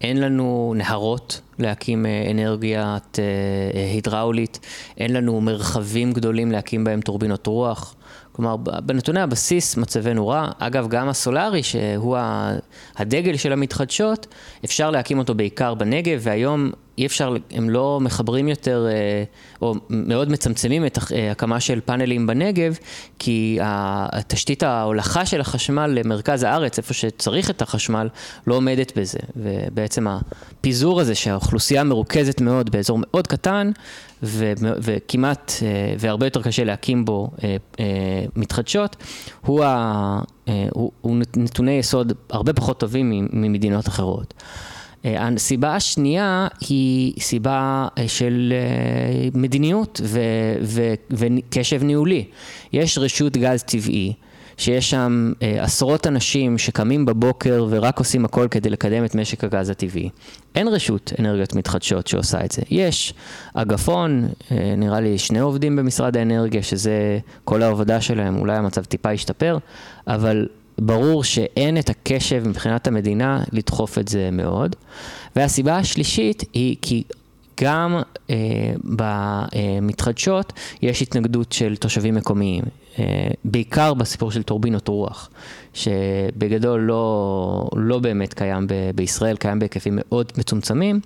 אין לנו נהרות להקים אה, אנרגיית אה, הידראולית, אין לנו מרחבים גדולים להקים בהם טורבינות רוח. כלומר, בנתוני הבסיס מצבנו רע. אגב, גם הסולארי, שהוא הדגל של המתחדשות, אפשר להקים אותו בעיקר בנגב, והיום אי אפשר, הם לא מחברים יותר, אה, או מאוד מצמצמים את אה, הקמה של פאנלים בנגב, כי התשתית ההולכה של החשמל למרכז הארץ, איפה שצריך את החשמל, לא עומדת בזה. ובעצם הפיזור הזה שהאוכלוסייה מרוכזת מאוד באזור מאוד קטן, וכמעט, אה, והרבה יותר קשה להקים בו מתחדשות, הוא, ה, הוא, הוא נתוני יסוד הרבה פחות טובים ממדינות אחרות. אה, הסיבה השנייה היא סיבה אה, של אה, מדיניות ו- ו- וקשב ניהולי. יש רשות גז טבעי שיש שם אה, עשרות אנשים שקמים בבוקר ורק עושים הכל כדי לקדם את משק הגז הטבעי. אין רשות אנרגיות מתחדשות שעושה את זה. יש אגפון, אה, נראה לי שני עובדים במשרד האנרגיה, שזה כל העבודה שלהם, אולי המצב טיפה ישתפר, אבל ברור שאין את הקשב מבחינת המדינה לדחוף את זה מאוד. והסיבה השלישית היא כי גם אה, במתחדשות יש התנגדות של תושבים מקומיים, אה, בעיקר בסיפור של טורבינות רוח, שבגדול לא, לא באמת קיים ב- בישראל, קיים בהיקפים מאוד מצומצמים.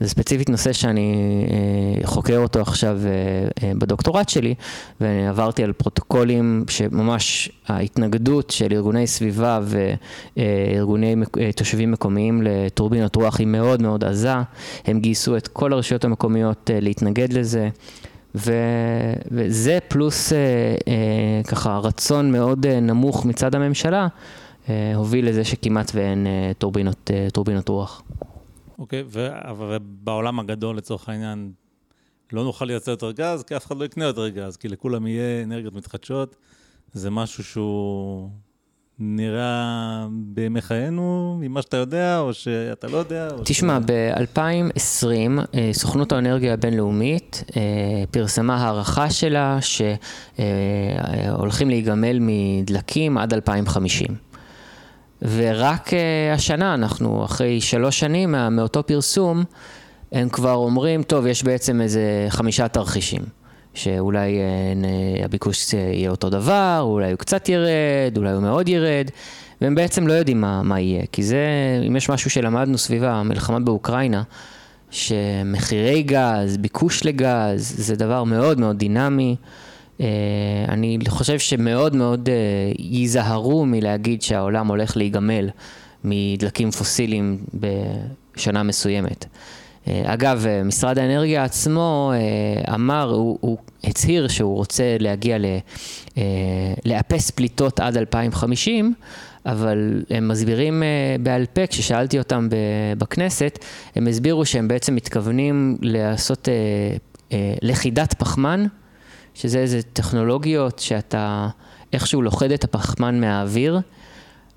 זה ספציפית נושא שאני אה, חוקר אותו עכשיו אה, אה, בדוקטורט שלי, ועברתי על פרוטוקולים שממש ההתנגדות של ארגוני סביבה וארגוני תושבים מקומיים לטורבינות רוח היא מאוד מאוד עזה. הם גייסו את כל הרשויות המקומיות להתנגד לזה. ו, וזה פלוס אה, אה, ככה רצון מאוד אה, נמוך מצד הממשלה, אה, הוביל לזה שכמעט ואין אה, טורבינות, אה, טורבינות רוח. אוקיי, ו- אבל בעולם הגדול לצורך העניין, לא נוכל לייצר יותר גז, כי אף אחד לא יקנה יותר גז, כי לכולם יהיה אנרגיות מתחדשות. זה משהו שהוא נראה בימי חיינו, ממה שאתה יודע, או שאתה לא יודע? תשמע, ש... ב-2020 אה, סוכנות האנרגיה הבינלאומית אה, פרסמה הערכה שלה שהולכים להיגמל מדלקים עד 2050. ורק אה, השנה, אנחנו אחרי שלוש שנים מה- מאותו פרסום, הם כבר אומרים, טוב, יש בעצם איזה חמישה תרחישים. שאולי אה, הביקוש יהיה אותו דבר, אולי הוא קצת ירד, אולי הוא מאוד ירד, והם בעצם לא יודעים מה, מה יהיה. כי זה, אם יש משהו שלמדנו סביב המלחמה באוקראינה, שמחירי גז, ביקוש לגז, זה דבר מאוד מאוד דינמי. אה, אני חושב שמאוד מאוד אה, ייזהרו מלהגיד שהעולם הולך להיגמל מדלקים פוסיליים בשנה מסוימת. אה, אגב, משרד האנרגיה עצמו אמר, הוא, הוא הצהיר שהוא רוצה להגיע ל... לאפס פליטות עד 2050, אבל הם מסבירים בעל פה, כששאלתי אותם בכנסת, הם הסבירו שהם בעצם מתכוונים לעשות לכידת פחמן, שזה איזה טכנולוגיות שאתה איכשהו לוכד את הפחמן מהאוויר.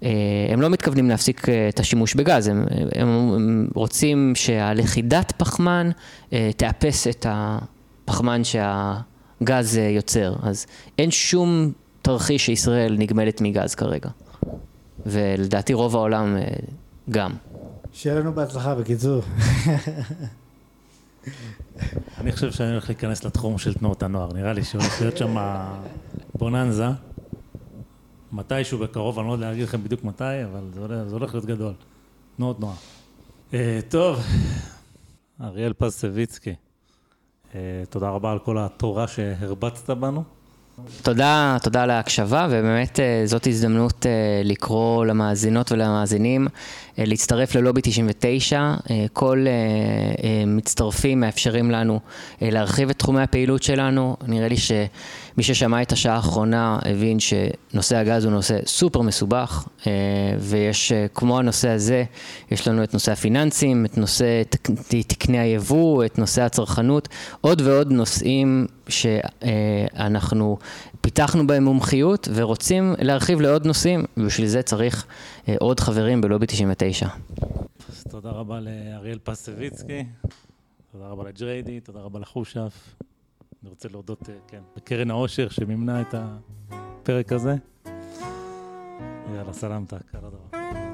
אה, הם לא מתכוונים להפסיק אה, את השימוש בגז, הם, הם, הם רוצים שהלכידת פחמן אה, תאפס את הפחמן שהגז יוצר. אז אין שום תרחיש שישראל נגמלת מגז כרגע. ולדעתי רוב העולם גם. שיהיה לנו בהצלחה, בקיצור. אני חושב שאני הולך להיכנס לתחום של תנועות הנוער. נראה לי שהולך להיות שם בוננזה. מתישהו בקרוב, אני לא יודע להגיד לכם בדיוק מתי, אבל זה הולך, זה הולך להיות גדול. תנועות נוער. אה, טוב, אריאל פז-סביצקי, אה, תודה רבה על כל התורה שהרבצת בנו. תודה, תודה על ההקשבה, ובאמת אה, זאת הזדמנות אה, לקרוא למאזינות ולמאזינים אה, להצטרף ללובי 99. אה, כל מצטרפים מאפשרים לנו להרחיב את תחומי הפעילות שלנו. נראה לי שמי ששמע את השעה האחרונה הבין שנושא הגז הוא נושא סופר מסובך, אה, ויש, אה, כמו הנושא הזה, יש לנו את נושא הפיננסים, את נושא תק- תקני היבוא, את נושא הצרכנות, עוד ועוד נושאים שאנחנו פיתחנו בהם מומחיות ורוצים להרחיב לעוד נושאים, ובשביל זה צריך אה, עוד חברים בלובי 99. אז תודה רבה לאריאל פז-סביצקי, תודה רבה לג'ריידי, תודה רבה לחושף. אני רוצה להודות, אה, כן, לקרן העושר שמימנה את הפרק הזה. יאללה, סלמתק, על הדבר.